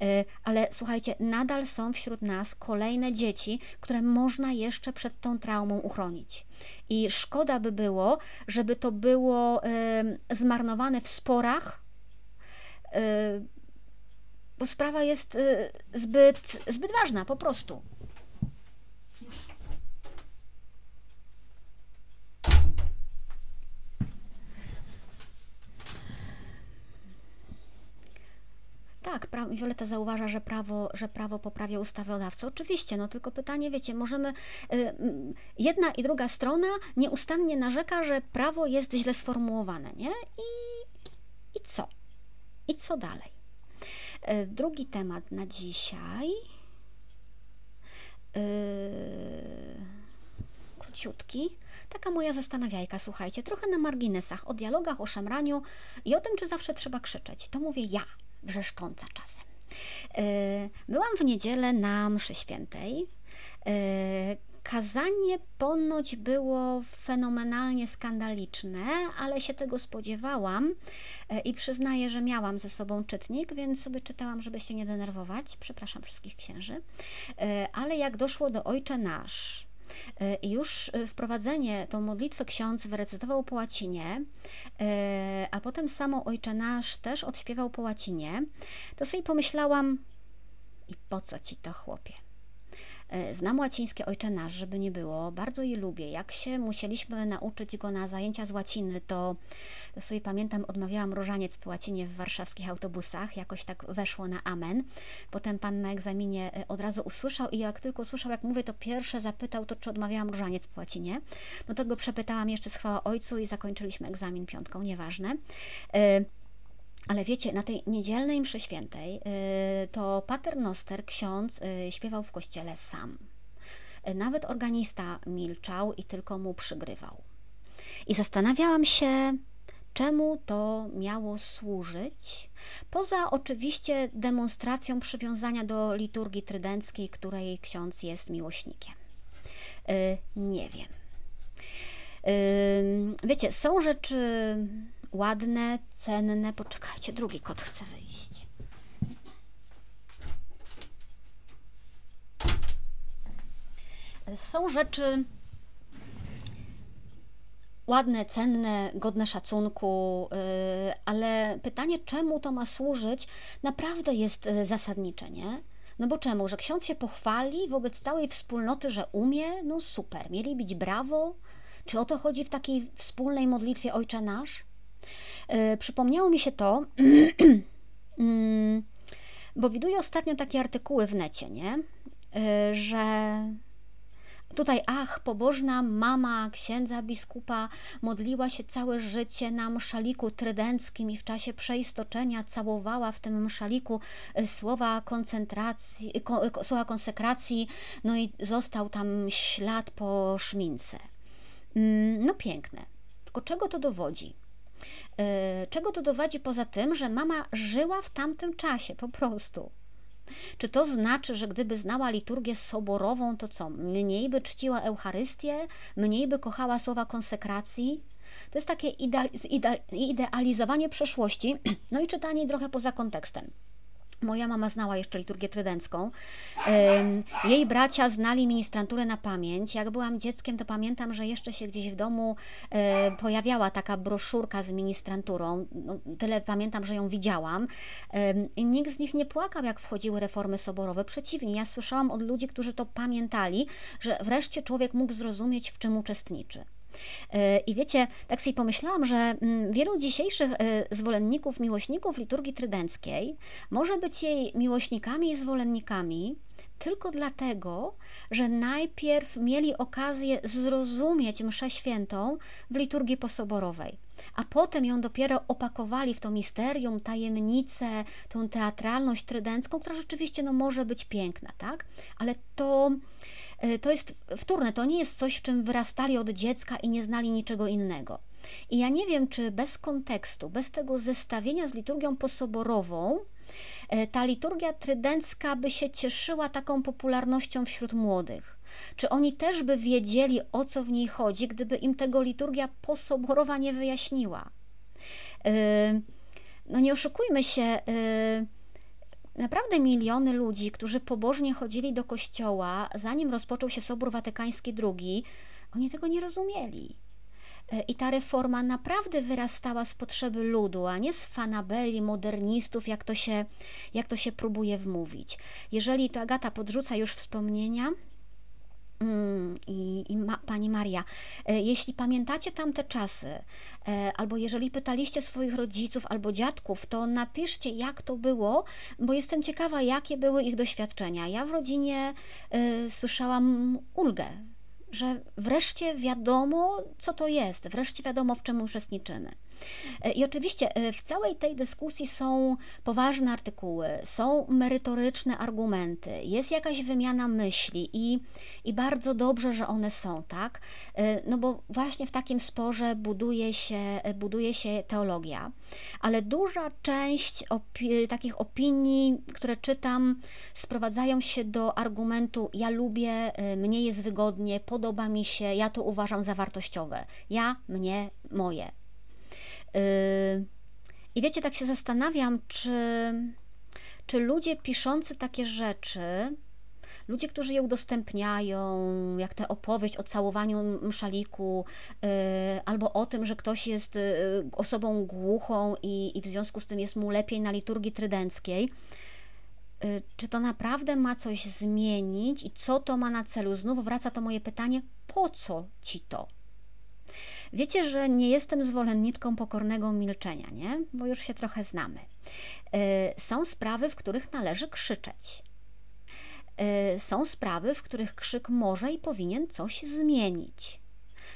E, ale słuchajcie, nadal są wśród nas kolejne dzieci, które można jeszcze przed tą traumą uchronić. I szkoda by było, żeby to było zmarnowane w sporach, e, bo sprawa jest y, zbyt, zbyt ważna, po prostu. Tak, pra- Wioleta zauważa, że prawo, że prawo poprawia ustawodawcę. Oczywiście, no tylko pytanie, wiecie, możemy. Y, mm, jedna i druga strona nieustannie narzeka, że prawo jest źle sformułowane, nie? I, i co? I co dalej? Y, drugi temat na dzisiaj. Yy, króciutki. Taka moja zastanawiajka, słuchajcie, trochę na marginesach, o dialogach, o szemraniu i o tym, czy zawsze trzeba krzyczeć. To mówię ja wrzeszcząca czasem. E, byłam w niedzielę na mszy świętej. E, kazanie ponoć było fenomenalnie skandaliczne, ale się tego spodziewałam e, i przyznaję, że miałam ze sobą czytnik, więc sobie czytałam, żeby się nie denerwować. Przepraszam wszystkich księży. Ale jak doszło do Ojcze Nasz, I już e, wprowadzenie, tą modlitwę ksiądz wyrecytował po łacinie, e, a potem samo Ojcze Nasz też odśpiewał po łacinie, to sobie pomyślałam, i po co ci to, chłopie? E, znam łacińskie Ojcze Nasz, żeby nie było, bardzo je lubię. Jak się musieliśmy nauczyć go na zajęcia z łaciny, to, to sobie pamiętam, odmawiałam różaniec po łacinie w warszawskich autobusach, jakoś tak weszło na amen. Potem pan na egzaminie e, od razu usłyszał i jak tylko usłyszał, jak mówię, to pierwsze zapytał, to czy odmawiałam różaniec po łacinie. No to go przepytałam jeszcze z chwała ojcu i zakończyliśmy egzamin piątką, nieważne. Ale wiecie, na tej niedzielnej mszy świętej y, to paternoster, ksiądz, y, śpiewał w kościele sam. Y, nawet organista milczał i tylko mu przygrywał. I zastanawiałam się, czemu to miało służyć, poza oczywiście demonstracją przywiązania do liturgii trydenckiej, której ksiądz jest miłośnikiem. Nie wiem. Wiecie, są rzeczy ładne, cenne. Poczekajcie, drugi kot chce wyjść. Są rzeczy ładne, cenne, godne szacunku, y, ale pytanie, czemu to ma służyć, naprawdę jest y, zasadnicze, nie? No bo czemu? Że ksiądz się pochwali wobec całej wspólnoty, że umie? No super, mieli być brawo? Czy o to chodzi w takiej wspólnej modlitwie Ojcze Nasz? E, przypomniało mi się to, <clears throat> mm, bo widuję ostatnio takie artykuły w necie, nie? E, że Tutaj, ach, pobożna mama księdza biskupa modliła się całe życie na mszaliku trydenckim i w czasie przeistoczenia całowała w tym mszaliku e, słowa koncentracji, słowa konsekracji, no i został tam ślad po szmince. Mm, no piękne. Tylko czego to dowodzi? E, czego to dowodzi poza tym, że mama żyła w tamtym czasie po prostu? Czy to znaczy, że gdyby znała liturgię soborową, to co? Mniej by czciła Eucharystię, mniej by kochała słowa konsekracji? To jest takie idealizowanie przeszłości, <clears throat> no i czytanie trochę poza kontekstem. Moja mama znała jeszcze liturgię trydencką. Jej bracia znali ministranturę na pamięć. Jak byłam dzieckiem, to pamiętam, że jeszcze się gdzieś w domu e, pojawiała taka broszurka z ministranturą. No, tyle pamiętam, że ją widziałam. Nikt z nich nie płakał, jak wchodziły reformy soborowe. Przeciwnie, ja słyszałam od ludzi, którzy to pamiętali, że wreszcie człowiek mógł zrozumieć, w czym uczestniczy. E, I wiecie, tak sobie pomyślałam, że mm, wielu dzisiejszych e, zwolenników, miłośników liturgii trydenckiej może być jej miłośnikami i zwolennikami tylko dlatego, że najpierw mieli okazję zrozumieć mszę świętą w liturgii posoborowej, a potem ją dopiero opakowali w to misterium, tajemnicę, tą teatralność trydencką, która rzeczywiście no, może być piękna, tak? Ale to to jest wtórne, to nie jest coś, w czym wyrastali od dziecka i nie znali niczego innego. I ja nie wiem, czy bez kontekstu, bez tego zestawienia z liturgią posoborową, e, ta liturgia trydencka by się cieszyła taką popularnością wśród młodych. Czy oni też by wiedzieli, o co w niej chodzi, gdyby im tego liturgia posoborowa nie wyjaśniła? E, no nie oszukujmy się, Naprawdę miliony ludzi, którzy pobożnie chodzili do kościoła, zanim rozpoczął się Sobór Watykański II, oni tego nie rozumieli. E, I ta reforma naprawdę wyrastała z potrzeby ludu, a nie z fanabeli, modernistów, jak to się, jak to się próbuje wmówić. Jeżeli to Agata podrzuca już wspomnienia, i, i ma, Pani Maria, e, jeśli pamiętacie tamte czasy, e, albo jeżeli pytaliście swoich rodziców albo dziadków, to napiszcie, jak to było, bo jestem ciekawa, jakie były ich doświadczenia. Ja w rodzinie y, słyszałam ulgę, że wreszcie wiadomo, co to jest, wreszcie wiadomo, w czym uczestniczymy. E, I oczywiście e, w całej tej dyskusji są poważne artykuły, są merytoryczne argumenty, jest jakaś wymiana myśli i, i bardzo dobrze, że one są, tak? E, no bo właśnie w takim sporze buduje się, buduje się teologia, ale duża część opi takich opinii, które czytam, sprowadzają się do argumentu: Ja lubię, mnie jest wygodnie, podoba mi się, ja to uważam za wartościowe. Ja, mnie, moje. Yy, I wiecie, tak się zastanawiam, czy, czy ludzie piszący takie rzeczy, ludzie, którzy je udostępniają, jak tę opowieść o całowaniu mszaliku, yy, albo o tym, że ktoś jest yy, osobą głuchą i, i w związku z tym jest mu lepiej na liturgii trydenckiej, czy to naprawdę ma coś zmienić i co to ma na celu? Znów wraca to moje pytanie, po co ci to? Wiecie, że nie jestem zwolenniczką pokornego milczenia, nie? Bo już się trochę znamy. E, są sprawy, w których należy krzyczeć. E, są sprawy, w których krzyk może i powinien coś zmienić.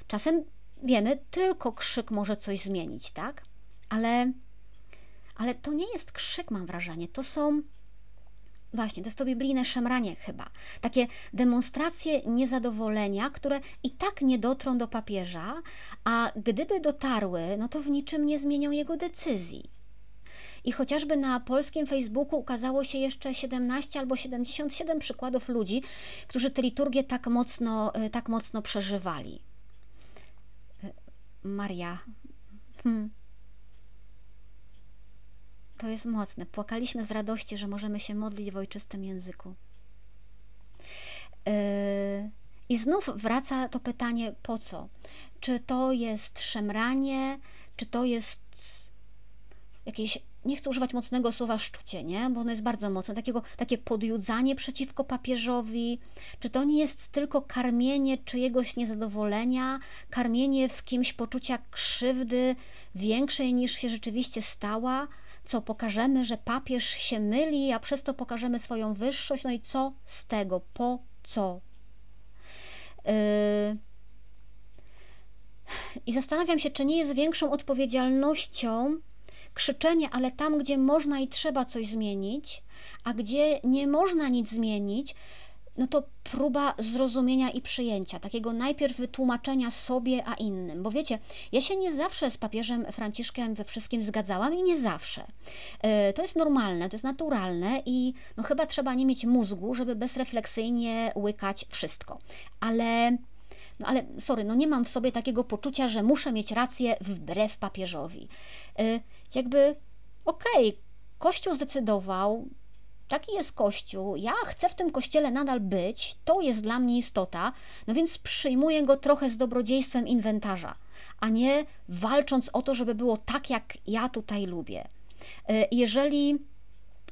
Czasem wiemy, tylko krzyk może coś zmienić, tak? Ale, ale to nie jest krzyk, mam wrażenie. To są Właśnie, to jest to biblijne szemranie chyba. Takie demonstracje niezadowolenia, które i tak nie dotrą do papieża, a gdyby dotarły, no to w niczym nie zmienią jego decyzji. I chociażby na polskim Facebooku ukazało się jeszcze 17 albo 77 przykładów ludzi, którzy tę liturgię tak mocno, y, tak mocno przeżywali. Y, Maria. Hmm. To jest mocne. Płakaliśmy z radości, że możemy się modlić w ojczystym języku. Yy, I znów wraca to pytanie, po co? Czy to jest szemranie, czy to jest jakieś, nie chcę używać mocnego słowa szczucie, nie? bo ono jest bardzo mocne, takiego, takie podjudzanie przeciwko papieżowi, czy to nie jest tylko karmienie czyjegoś niezadowolenia, karmienie w kimś poczucia krzywdy większej niż się rzeczywiście stała, co pokażemy, że papież się myli, a przez to pokażemy swoją wyższość. No i co z tego? Po co? Yy... I zastanawiam się, czy nie jest większą odpowiedzialnością krzyczenie, ale tam, gdzie można i trzeba coś zmienić, a gdzie nie można nic zmienić, no to próba zrozumienia i przyjęcia, takiego najpierw wytłumaczenia sobie, a innym. Bo wiecie, ja się nie zawsze z papieżem Franciszkiem we wszystkim zgadzałam i nie zawsze. E, to jest normalne, to jest naturalne i no chyba trzeba nie mieć mózgu, żeby bezrefleksyjnie łykać wszystko. Ale no ale sorry, no nie mam w sobie takiego poczucia, że muszę mieć rację wbrew papieżowi. E, jakby okej, okay, Kościół zdecydował, taki jest Kościół, ja chcę w tym Kościele nadal być, to jest dla mnie istota, no więc przyjmuję go trochę z dobrodziejstwem inwentarza, a nie walcząc o to, żeby było tak, jak ja tutaj lubię. E, jeżeli,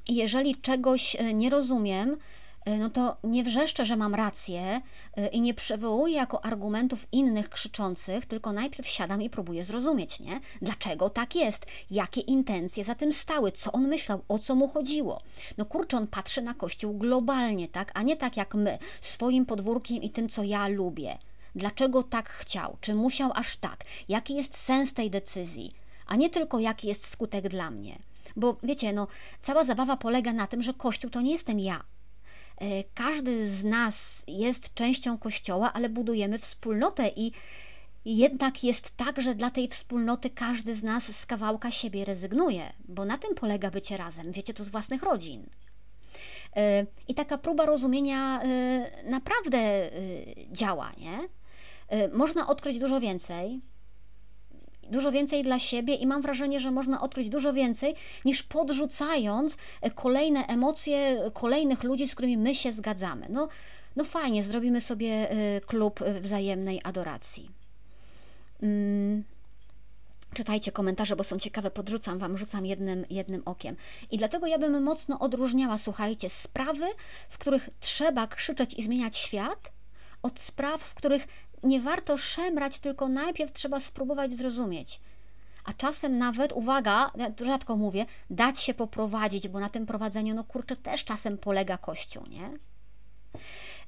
jeżeli czegoś e, nie rozumiem, no to nie wrzeszczę, że mam rację e, i nie przywołuję jako argumentów innych krzyczących, tylko najpierw siadam i próbuję zrozumieć, nie? Dlaczego tak jest? Jakie intencje za tym stały? Co on myślał? O co mu chodziło? No kurczę, on patrzy na Kościół globalnie, tak? A nie tak jak my, swoim podwórkiem i tym, co ja lubię. Dlaczego tak chciał? Czy musiał aż tak? Jaki jest sens tej decyzji? A nie tylko jaki jest skutek dla mnie. Bo wiecie, no, cała zabawa polega na tym, że Kościół to nie jestem ja. E, każdy z nas jest częścią Kościoła, ale budujemy wspólnotę i jednak jest tak, że dla tej wspólnoty każdy z nas z kawałka siebie rezygnuje, bo na tym polega bycie razem, wiecie to z własnych rodzin. E, I taka próba rozumienia e, naprawdę działa, nie? Można odkryć dużo więcej, dużo więcej dla siebie i mam wrażenie, że można odkryć dużo więcej niż podrzucając e, kolejne emocje kolejnych ludzi, z którymi my się zgadzamy. No, no fajnie, zrobimy sobie e, klub e, wzajemnej adoracji. Mm. Czytajcie komentarze, bo są ciekawe, podrzucam Wam, rzucam jednym, jednym okiem. I dlatego ja bym mocno odróżniała, słuchajcie, sprawy, w których trzeba krzyczeć i zmieniać świat, od spraw, w których nie warto szemrać, tylko najpierw trzeba spróbować zrozumieć. A czasem nawet, uwaga, ja rzadko mówię, dać się poprowadzić, bo na tym prowadzeniu, no kurczę, też czasem polega Kościół, nie?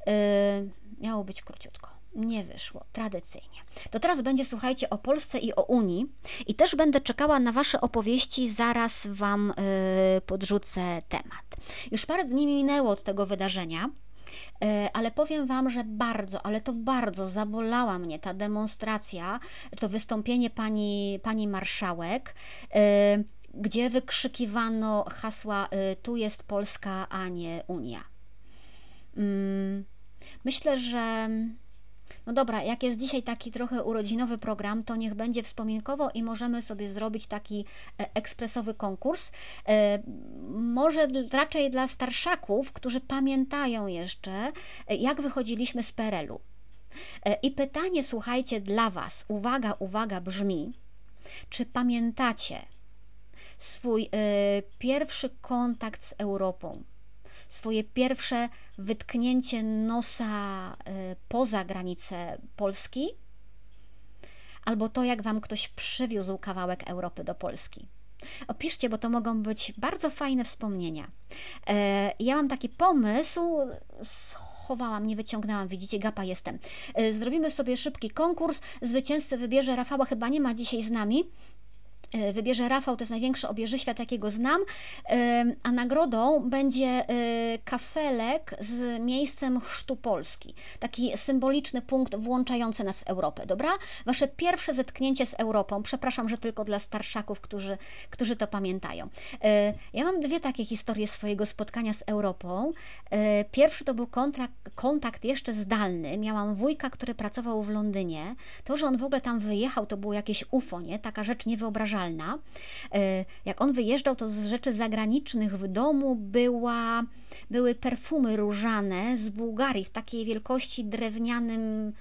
Yy, miało być króciutko. Nie wyszło, tradycyjnie. To teraz będzie, słuchajcie, o Polsce i o Unii. I też będę czekała na Wasze opowieści, zaraz Wam yy, podrzucę temat. Już parę dni minęło od tego wydarzenia. E, ale powiem Wam, że bardzo, ale to bardzo zabolała mnie ta demonstracja, to wystąpienie pani, pani marszałek, e, gdzie wykrzykiwano hasła e, tu jest Polska, a nie Unia. Mm, myślę, że no dobra, jak jest dzisiaj taki trochę urodzinowy program, to niech będzie wspominkowo i możemy sobie zrobić taki e, ekspresowy konkurs. E, może raczej dla starszaków, którzy pamiętają jeszcze, e, jak wychodziliśmy z PRL-u. I pytanie, słuchajcie, dla Was, uwaga, uwaga, brzmi: czy pamiętacie swój pierwszy kontakt z Europą? Swoje pierwsze wytknięcie nosa y, poza granice Polski, albo to, jak wam ktoś przywiózł kawałek Europy do Polski. Opiszcie, bo to mogą być bardzo fajne wspomnienia. E, ja mam taki pomysł, schowałam, nie wyciągnęłam, widzicie, gapa jestem. E, zrobimy sobie szybki konkurs, zwycięzcę wybierze Rafała, chyba nie ma dzisiaj z nami, wybierze Rafał, to jest największy obieżyświat, jakiego znam, e, a nagrodą będzie e, kafelek z miejscem chrztu Polski. Taki symboliczny punkt włączający nas w Europę, dobra? Wasze pierwsze zetknięcie z Europą, przepraszam, że tylko dla starszaków, którzy, którzy to pamiętają. Ja mam dwie takie historie swojego spotkania z Europą. Pierwszy to był kontrakt, kontakt jeszcze zdalny. Miałam wujka, który pracował w Londynie. To, że on w ogóle tam wyjechał, to było jakieś UFO, nie? Taka rzecz niewyobrażalna E, jak on wyjeżdżał, to z rzeczy zagranicznych w domu była, były perfumy różane z Bułgarii w takiej wielkości drewnianym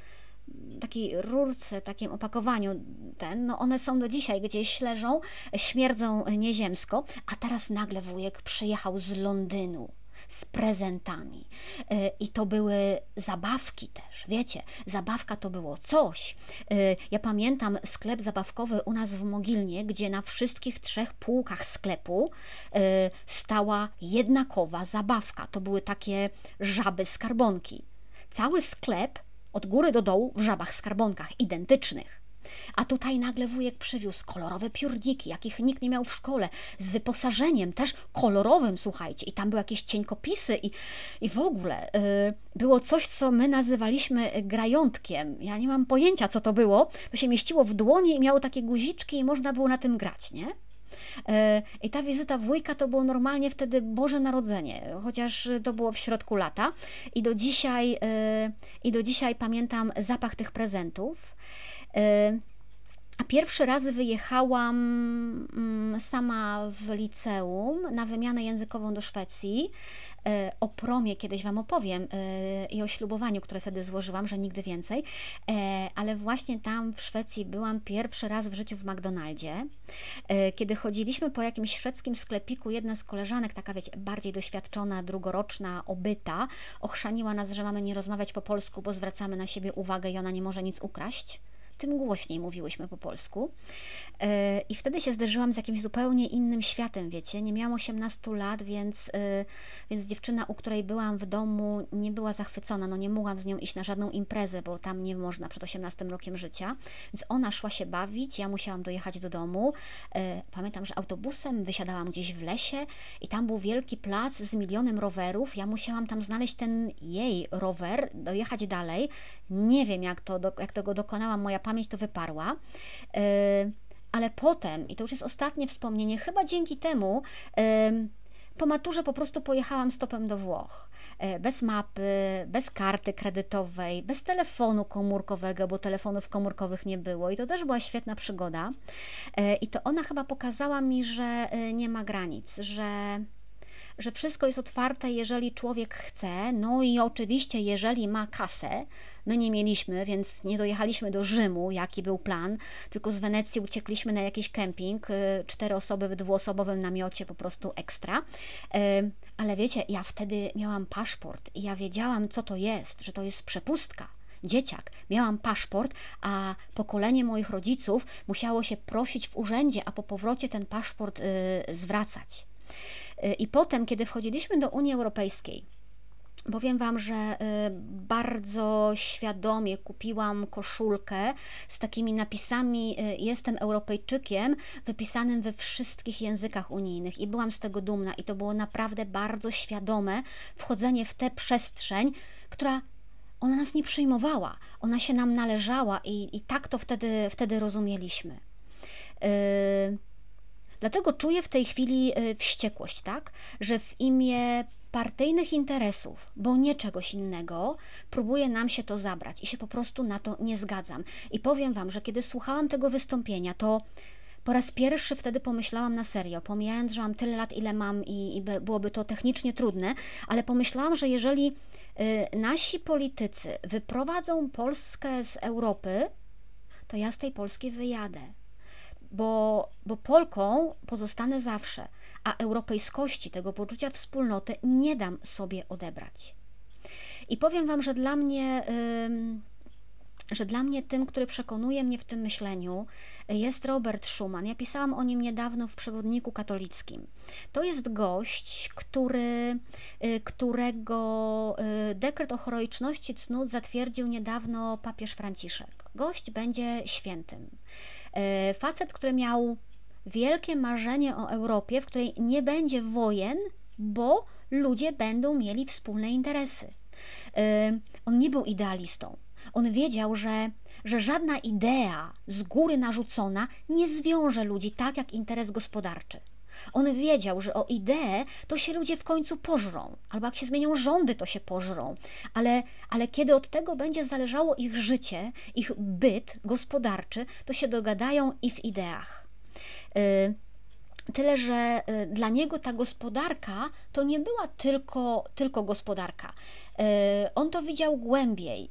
takiej rurce, takim opakowaniu. Ten, no one są do dzisiaj gdzieś leżą, śmierdzą nieziemsko, a teraz nagle wujek przyjechał z Londynu z prezentami. E, I to były zabawki też, wiecie, zabawka to było coś. E, ja pamiętam sklep zabawkowy u nas w Mogilnie, gdzie na wszystkich trzech półkach sklepu e, stała jednakowa zabawka. To były takie żaby skarbonki. Cały sklep od góry do dołu w żabach skarbonkach identycznych. A tutaj nagle wujek przywiózł kolorowe piórniki, jakich nikt nie miał w szkole, z wyposażeniem też kolorowym, słuchajcie. I tam były jakieś cieńkopisy i, i w ogóle yy, było coś, co my nazywaliśmy grajątkiem. Ja nie mam pojęcia, co to było. To się mieściło w dłoni i miało takie guziczki i można było na tym grać, nie? E, I ta wizyta wujka to było normalnie wtedy Boże Narodzenie, chociaż to było w środku lata. I do dzisiaj, e, i do dzisiaj pamiętam zapach tych prezentów. E, a pierwszy raz wyjechałam mm, sama w liceum na wymianę językową do Szwecji. E, o promie kiedyś Wam opowiem e, i o ślubowaniu, które wtedy złożyłam, że nigdy więcej, ale właśnie tam w Szwecji byłam pierwszy raz w życiu w McDonaldzie. Kiedy chodziliśmy po jakimś szwedzkim sklepiku, jedna z koleżanek, taka wiecie, bardziej doświadczona, drugoroczna, obyta, ochrzaniła nas, że mamy nie rozmawiać po polsku, bo zwracamy na siebie uwagę i ona nie może nic ukraść tym głośniej mówiłyśmy po polsku. E, I wtedy się zderzyłam z jakimś zupełnie innym światem, wiecie. Nie miałam 18 lat, więc, e, więc dziewczyna, u której byłam w domu, nie była zachwycona. No nie mogłam z nią iść na żadną imprezę, bo tam nie można przed 18 rokiem życia. Więc ona szła się bawić, ja musiałam dojechać do domu. E, pamiętam, że autobusem wysiadałam gdzieś w lesie i tam był wielki plac z milionem rowerów. Ja musiałam tam znaleźć ten jej rower, dojechać dalej. Nie wiem, jak, to, jak tego dokonałam, moja pamięć to wyparła. Y, ale potem, i to już jest ostatnie wspomnienie, chyba dzięki temu, y, po maturze po prostu pojechałam stopem do Włoch. Y, bez mapy, bez karty kredytowej, bez telefonu komórkowego, bo telefonów komórkowych nie było. I to też była świetna przygoda. I to ona chyba pokazała mi, że nie ma granic, że że wszystko jest otwarte, jeżeli człowiek chce, no i oczywiście, jeżeli ma kasę. My nie mieliśmy, więc nie dojechaliśmy do Rzymu, jaki był plan, tylko z Wenecji uciekliśmy na jakiś kemping, y, cztery osoby w dwuosobowym namiocie, po prostu ekstra. Y, ale wiecie, ja wtedy miałam paszport i ja wiedziałam, co to jest, że to jest przepustka dzieciak. Miałam paszport, a pokolenie moich rodziców musiało się prosić w urzędzie, a po powrocie ten paszport y, zwracać. Y, I potem, kiedy wchodziliśmy do Unii Europejskiej, Powiem Wam, że y, bardzo świadomie kupiłam koszulkę z takimi napisami y, Jestem Europejczykiem, wypisanym we wszystkich językach unijnych i byłam z tego dumna i to było naprawdę bardzo świadome wchodzenie w tę przestrzeń, która ona nas nie przyjmowała, ona się nam należała i, i tak to wtedy, wtedy rozumieliśmy. Yy, dlatego czuję w tej chwili yy, wściekłość, tak, że w imię partyjnych interesów, bo nie czegoś innego, próbuje nam się to zabrać i się po prostu na to nie zgadzam. I powiem Wam, że kiedy słuchałam tego wystąpienia, to po raz pierwszy wtedy pomyślałam na serio, pomijając, że mam tyle lat, ile mam i, i byłoby to technicznie trudne, ale pomyślałam, że jeżeli y, nasi politycy wyprowadzą Polskę z Europy, to ja z tej Polski wyjadę. Bo, bo Polką pozostanę zawsze, a europejskości, tego poczucia wspólnoty nie dam sobie odebrać. I powiem Wam, że dla mnie. Że dla mnie tym, który przekonuje mnie w tym myśleniu, jest Robert Schumann. Ja pisałam o nim niedawno w przewodniku katolickim. To jest gość, który, y, którego y, dekret o heroiczności cnót zatwierdził niedawno papież Franciszek. Gość będzie świętym. Y, facet, który miał wielkie marzenie o Europie, w której nie będzie wojen, bo ludzie będą mieli wspólne interesy. On nie był idealistą. On wiedział, że, że żadna idea z góry narzucona nie zwiąże ludzi tak jak interes gospodarczy. On wiedział, że o ideę to się ludzie w końcu pożrą, albo jak się zmienią rządy, to się pożrą, ale, ale kiedy od tego będzie zależało ich życie, ich byt gospodarczy, to się dogadają i w ideach. Y, tyle, że y, dla niego ta gospodarka to nie była tylko, tylko gospodarka. E, on to widział głębiej.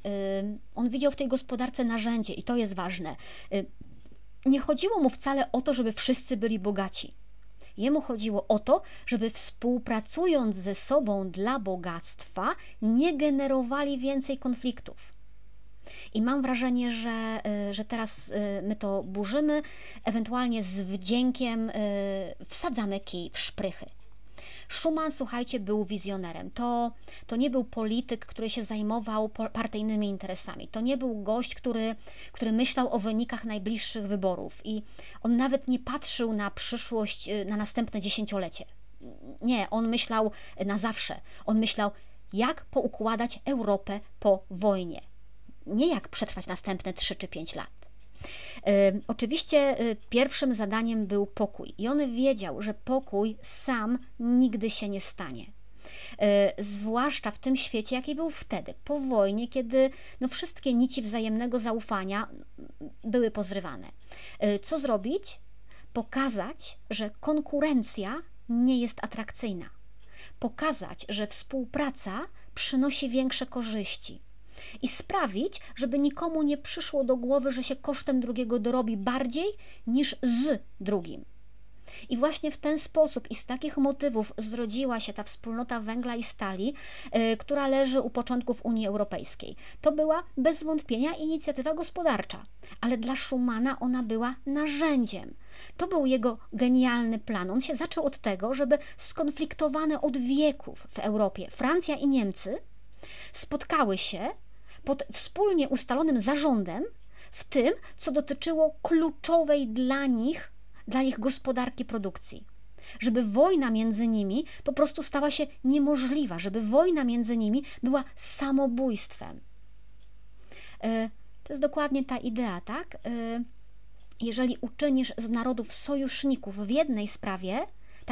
On widział w tej gospodarce narzędzie i to jest ważne. Nie chodziło mu wcale o to, żeby wszyscy byli bogaci. Jemu chodziło o to, żeby współpracując ze sobą dla bogactwa, nie generowali więcej konfliktów. I mam wrażenie, że, że teraz my to burzymy, ewentualnie z wdziękiem wsadzamy kij w szprychy. Schumann, słuchajcie, był wizjonerem. To, to nie był polityk, który się zajmował partyjnymi interesami. To nie był gość, który, który myślał o wynikach najbliższych wyborów i on nawet nie patrzył na przyszłość, y, na następne dziesięciolecie. Nie, on myślał na zawsze. On myślał, jak poukładać Europę po wojnie. Nie jak przetrwać następne 3 czy 5 lat. Oczywiście y, pierwszym zadaniem był pokój, i on wiedział, że pokój sam nigdy się nie stanie. Y, zwłaszcza w tym świecie, jaki był wtedy, po wojnie, kiedy no, wszystkie nici wzajemnego zaufania były pozrywane. Co zrobić? Pokazać, że konkurencja nie jest atrakcyjna. Pokazać, że współpraca przynosi większe korzyści i sprawić, żeby nikomu nie przyszło do głowy, że się kosztem drugiego dorobi bardziej niż z drugim. I właśnie w ten sposób i z takich motywów zrodziła się ta wspólnota węgla i stali, yy, która leży u początków Unii Europejskiej. To była bez wątpienia inicjatywa gospodarcza, ale dla Schumana ona była narzędziem. To był jego genialny plan. On się zaczął od tego, żeby skonfliktowane od wieków w Europie Francja i Niemcy spotkały się pod wspólnie ustalonym zarządem w tym, co dotyczyło kluczowej dla nich, dla ich gospodarki produkcji. Żeby wojna między nimi po prostu stała się niemożliwa, żeby wojna między nimi była samobójstwem. E, to jest dokładnie ta idea, tak? E, jeżeli uczynisz z narodów sojuszników w jednej sprawie,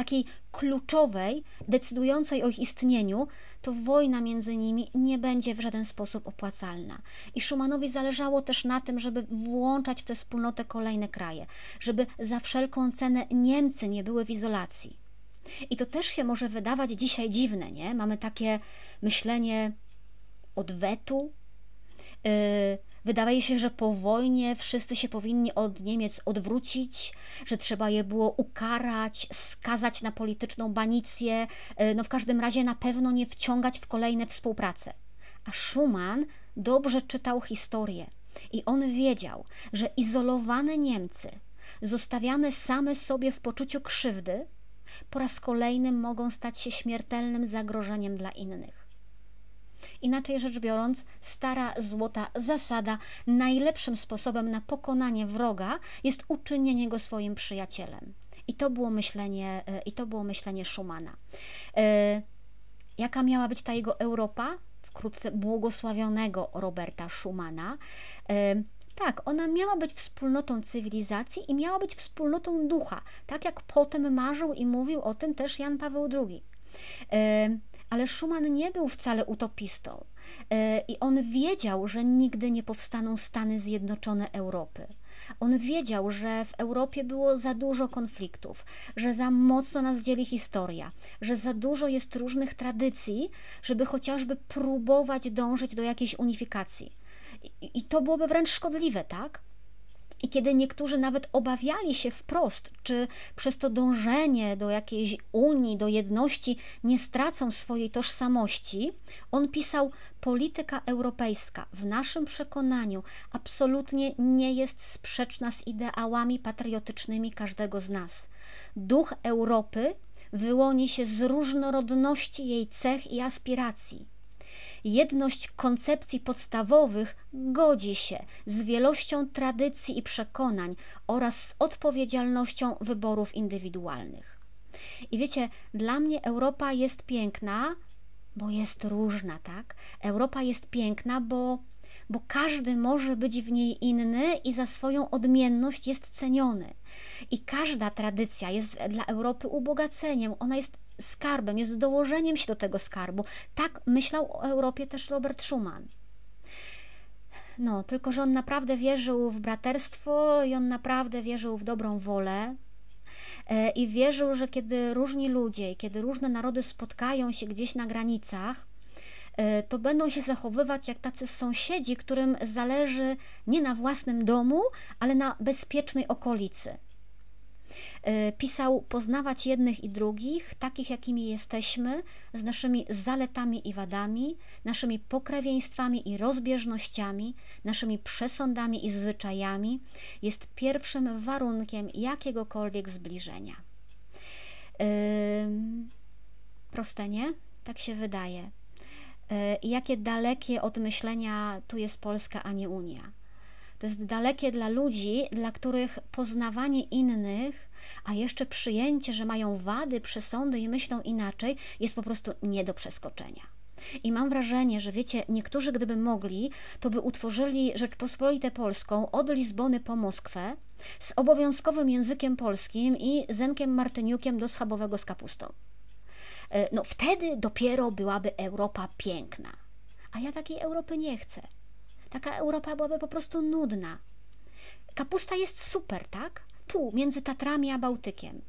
takiej kluczowej, decydującej o ich istnieniu, to wojna między nimi nie będzie w żaden sposób opłacalna. I Schumannowi zależało też na tym, żeby włączać w tę wspólnotę kolejne kraje, żeby za wszelką cenę Niemcy nie były w izolacji. I to też się może wydawać dzisiaj dziwne, nie? Mamy takie myślenie odwetu. Yy, wydaje się, że po wojnie wszyscy się powinni od Niemiec odwrócić, że trzeba je było ukarać, skazać na polityczną banicję, yy, no w każdym razie na pewno nie wciągać w kolejne współprace. A Schumann dobrze czytał historię i on wiedział, że izolowane Niemcy, zostawiane same sobie w poczuciu krzywdy, po raz kolejny mogą stać się śmiertelnym zagrożeniem dla innych. Inaczej rzecz biorąc, stara złota zasada najlepszym sposobem na pokonanie wroga jest uczynienie go swoim przyjacielem. I to było myślenie, e, i to było myślenie Schumana. E, jaka miała być ta jego Europa? Wkrótce błogosławionego Roberta Schumana. E, tak, ona miała być wspólnotą cywilizacji i miała być wspólnotą ducha, tak jak potem marzył i mówił o tym też Jan Paweł II. Ale Schumann nie był wcale utopistą e, i on wiedział, że nigdy nie powstaną Stany Zjednoczone Europy. On wiedział, że w Europie było za dużo konfliktów, że za mocno nas dzieli historia, że za dużo jest różnych tradycji, żeby chociażby próbować dążyć do jakiejś unifikacji. I, i to byłoby wręcz szkodliwe, tak? I kiedy niektórzy nawet obawiali się wprost, czy przez to dążenie do jakiejś unii, do jedności nie stracą swojej tożsamości, on pisał: Polityka europejska w naszym przekonaniu absolutnie nie jest sprzeczna z ideałami patriotycznymi każdego z nas. Duch Europy wyłoni się z różnorodności jej cech i aspiracji jedność koncepcji podstawowych godzi się z wielością tradycji i przekonań oraz z odpowiedzialnością wyborów indywidualnych. I wiecie, dla mnie Europa jest piękna, bo jest różna, tak? Europa jest piękna, bo, bo każdy może być w niej inny i za swoją odmienność jest ceniony. I każda tradycja jest dla Europy ubogaceniem, ona jest skarbem, jest dołożeniem się do tego skarbu. Tak myślał o Europie też Robert Schuman. No, tylko że on naprawdę wierzył w braterstwo i on naprawdę wierzył w dobrą wolę. E, I wierzył, że kiedy różni ludzie, kiedy różne narody spotkają się gdzieś na granicach, e, to będą się zachowywać jak tacy sąsiedzi, którym zależy nie na własnym domu, ale na bezpiecznej okolicy. E, pisał poznawać jednych i drugich, takich jakimi jesteśmy, z naszymi zaletami i wadami, naszymi pokrewieństwami i rozbieżnościami, naszymi przesądami i zwyczajami, jest pierwszym warunkiem jakiegokolwiek zbliżenia. Proste, nie? Tak się wydaje. E, jakie dalekie od myślenia tu jest Polska, a nie Unia. To jest dalekie dla ludzi, dla których poznawanie innych, a jeszcze przyjęcie, że mają wady, przesądy i myślą inaczej, jest po prostu nie do przeskoczenia. I mam wrażenie, że wiecie, niektórzy gdyby mogli, to by utworzyli Rzeczpospolitę Polską od Lizbony po Moskwę z obowiązkowym językiem polskim i Zenkiem Martyniukiem do schabowego z kapustą. E, no wtedy dopiero byłaby Europa piękna. A ja takiej Europy nie chcę. Taka Europa byłaby po prostu nudna. Kapusta jest super, tak? Tu, między Tatrami a Bałtykiem.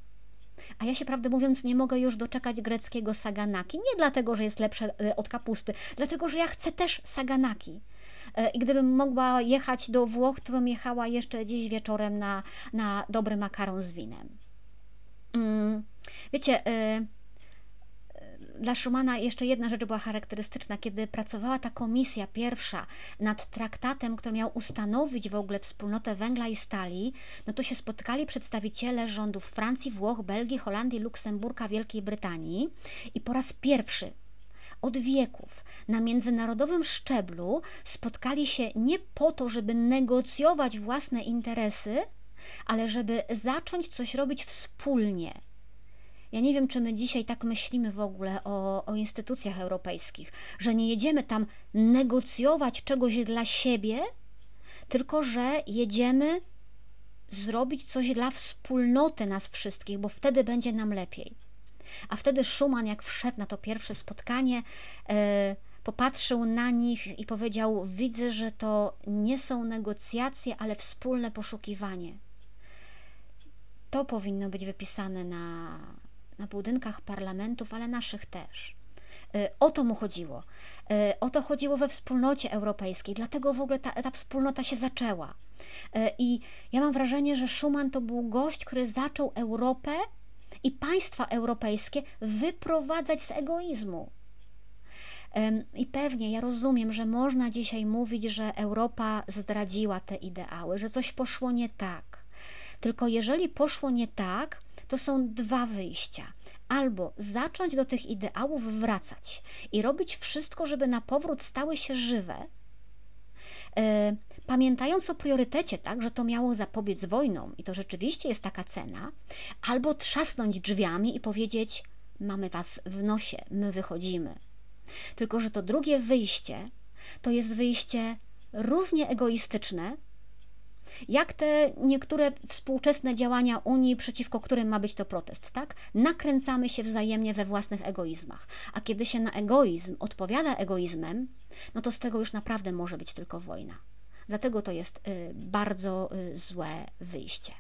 A ja się prawdę mówiąc nie mogę już doczekać greckiego saganaki. Nie dlatego, że jest lepsze e, od kapusty, dlatego, że ja chcę też saganaki. E, I gdybym mogła jechać do Włoch, to bym jechała jeszcze dziś wieczorem na, na dobry makaron z winem. Mm, wiecie, e, dla Schumana jeszcze jedna rzecz była charakterystyczna. Kiedy pracowała ta komisja pierwsza nad traktatem, który miał ustanowić w ogóle wspólnotę węgla i stali, no to się spotkali przedstawiciele rządów Francji, Włoch, Belgii, Holandii, Luksemburga, Wielkiej Brytanii i po raz pierwszy od wieków na międzynarodowym szczeblu spotkali się nie po to, żeby negocjować własne interesy, ale żeby zacząć coś robić wspólnie ja nie wiem, czy my dzisiaj tak myślimy w ogóle o, o instytucjach europejskich, że nie jedziemy tam negocjować czegoś dla siebie, tylko że jedziemy zrobić coś dla wspólnoty nas wszystkich, bo wtedy będzie nam lepiej. A wtedy Schumann, jak wszedł na to pierwsze spotkanie, e, popatrzył na nich i powiedział: Widzę, że to nie są negocjacje, ale wspólne poszukiwanie. To powinno być wypisane na, na budynkach parlamentów, ale naszych też. Y, o to mu chodziło. Y, o to chodziło we wspólnocie europejskiej, dlatego w ogóle ta, ta wspólnota się zaczęła. Y, I ja mam wrażenie, że Schuman to był gość, który zaczął Europę i państwa europejskie wyprowadzać z egoizmu. I pewnie ja rozumiem, że można dzisiaj mówić, że Europa zdradziła te ideały, że coś poszło nie tak. Tylko jeżeli poszło nie tak, to są dwa wyjścia. Albo zacząć do tych ideałów wracać i robić wszystko, żeby na powrót stały się żywe, e, pamiętając o priorytecie, tak, że to miało zapobiec wojnom i to rzeczywiście jest taka cena, albo trzasnąć drzwiami i powiedzieć: Mamy was w nosie, my wychodzimy. Tylko, że to drugie wyjście to jest wyjście równie egoistyczne, jak te niektóre współczesne działania Unii, przeciwko którym ma być to protest, tak? Nakręcamy się wzajemnie we własnych egoizmach. A kiedy się na egoizm odpowiada egoizmem, no to z tego już naprawdę może być tylko wojna. Dlatego to jest y, bardzo y, złe wyjście.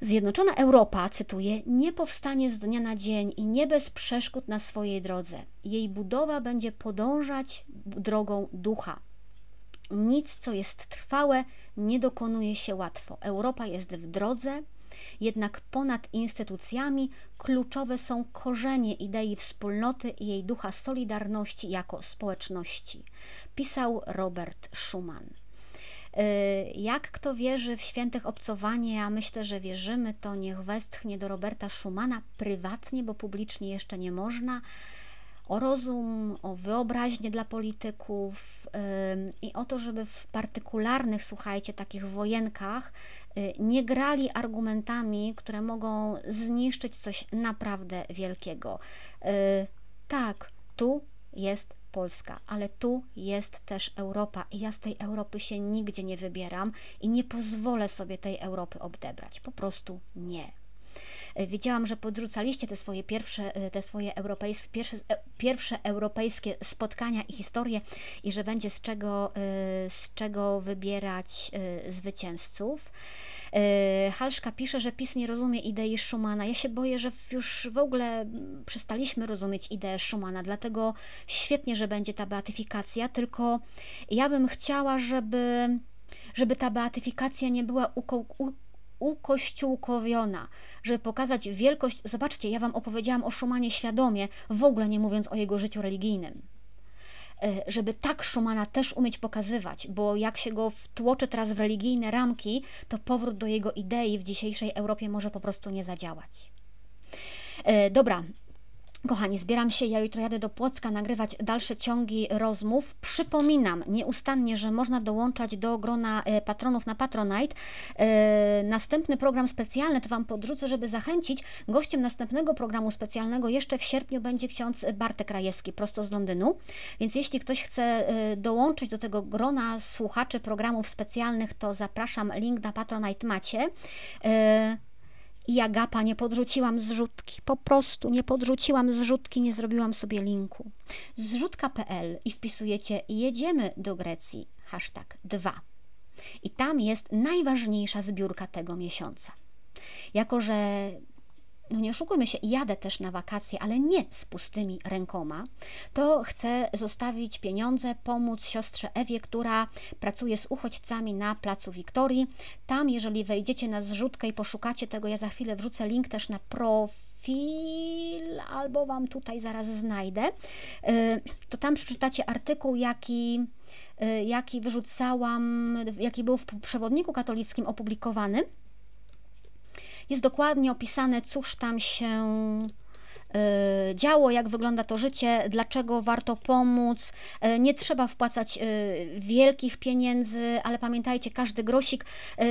Zjednoczona Europa, cytuję, nie powstanie z dnia na dzień i nie bez przeszkód na swojej drodze. Jej budowa będzie podążać drogą ducha. Nic, co jest trwałe, nie dokonuje się łatwo. Europa jest w drodze, jednak ponad instytucjami kluczowe są korzenie idei wspólnoty i jej ducha solidarności jako społeczności, pisał Robert Schuman. Y, jak kto wierzy w świętych obcowanie, myślę, że wierzymy, to niech westchnie do Roberta Schumana prywatnie, bo publicznie jeszcze nie można o rozum, o wyobraźnię dla polityków i o to, żeby w partykularnych, słuchajcie, takich wojenkach y, nie grali argumentami, które mogą zniszczyć coś naprawdę wielkiego. Y, tak, tu jest Polska, ale tu jest też Europa i ja z tej Europy się nigdzie nie wybieram i nie pozwolę sobie tej Europy odebrać. Po prostu nie. E, widziałam, że podrzucaliście te swoje pierwsze, e, te swoje europejskie, pierwsze, e, pierwsze europejskie spotkania i historie i że będzie z czego, z czego wybierać zwycięzców. Halszka pisze, że PiS nie rozumie idei Schumana. Ja się boję, że już w ogóle przestaliśmy rozumieć ideę Schumana, dlatego świetnie, że będzie ta beatyfikacja, tylko ja bym chciała, żeby, żeby ta beatyfikacja nie była ukościółkowiona, żeby pokazać wielkość. Zobaczcie, ja Wam opowiedziałam o Szumanie świadomie, w ogóle nie mówiąc o jego życiu religijnym. E, żeby tak Szumana też umieć pokazywać, bo jak się go wtłoczy teraz w religijne ramki, to powrót do jego idei w dzisiejszej Europie może po prostu nie zadziałać. E, dobra, Kochani, zbieram się, ja jutro jadę do Płocka nagrywać dalsze ciągi rozmów. Przypominam nieustannie, że można dołączać do grona e, patronów na Patronite. E, następny program specjalny to Wam podrzucę, żeby zachęcić. Gościem następnego programu specjalnego jeszcze w sierpniu będzie ksiądz Bartek Rajewski, prosto z Londynu. Więc jeśli ktoś chce e, dołączyć do tego grona słuchaczy programów specjalnych, to zapraszam. Link na Patronite macie. I Agapa nie podrzuciłam zrzutki, po prostu nie podrzuciłam zrzutki, nie zrobiłam sobie linku. Zrzutka.pl i wpisujecie jedziemy do Grecji, hashtag 2. I tam jest najważniejsza zbiórka tego miesiąca. Jako, że no nie oszukujmy się, jadę też na wakacje, ale nie z pustymi rękoma, to chcę zostawić pieniądze, pomóc siostrze Ewie, która pracuje z uchodźcami na Placu Wiktorii. Tam, jeżeli wejdziecie na zrzutkę i poszukacie tego, ja za chwilę wrzucę link też na profil, albo Wam tutaj zaraz znajdę, y, to tam przeczytacie artykuł, jaki y, jaki wyrzucałam, jaki był w przewodniku katolickim opublikowany jest dokładnie opisane, cóż tam się działo, jak wygląda to życie, dlaczego warto pomóc. Y, nie trzeba wpłacać y, wielkich pieniędzy, ale pamiętajcie, każdy grosik.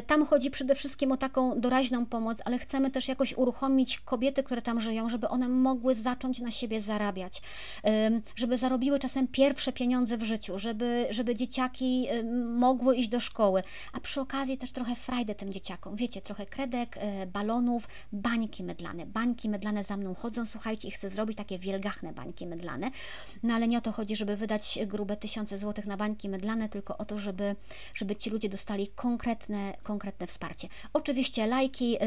Tam chodzi przede wszystkim o taką doraźną pomoc, ale chcemy też jakoś uruchomić kobiety, które tam żyją, żeby one mogły zacząć na siebie zarabiać, żeby zarobiły czasem pierwsze pieniądze w życiu, żeby, żeby dzieciaki mogły iść do szkoły, a przy okazji też trochę frajdę tym dzieciakom. Wiecie, trochę kredek, balonów, bańki mydlane. Bańki mydlane za mną chodzą, słuchajcie, słuchajcie, i chce zrobić takie wielgachne bańki mydlane. No ale nie o to chodzi, żeby wydać grube tysiące złotych na bańki mydlane, tylko o to, żeby, żeby ci ludzie dostali konkretne, konkretne wsparcie. Oczywiście lajki, y,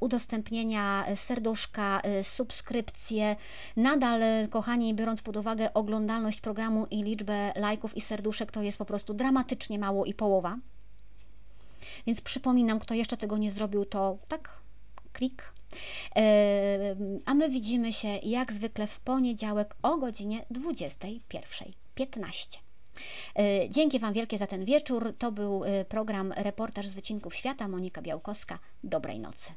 udostępnienia, serduszka, y, subskrypcje. Nadal, kochani, biorąc pod uwagę oglądalność programu i liczbę lajków i serduszek, to jest po prostu dramatycznie mało i połowa. Więc przypominam, kto jeszcze tego nie zrobił, to tak, klik. A my widzimy się jak zwykle w poniedziałek o godzinie 21.15. Dzięki Wam wielkie za ten wieczór. To był program Reportaż z Wycinków Świata. Monika Białkowska. Dobrej nocy.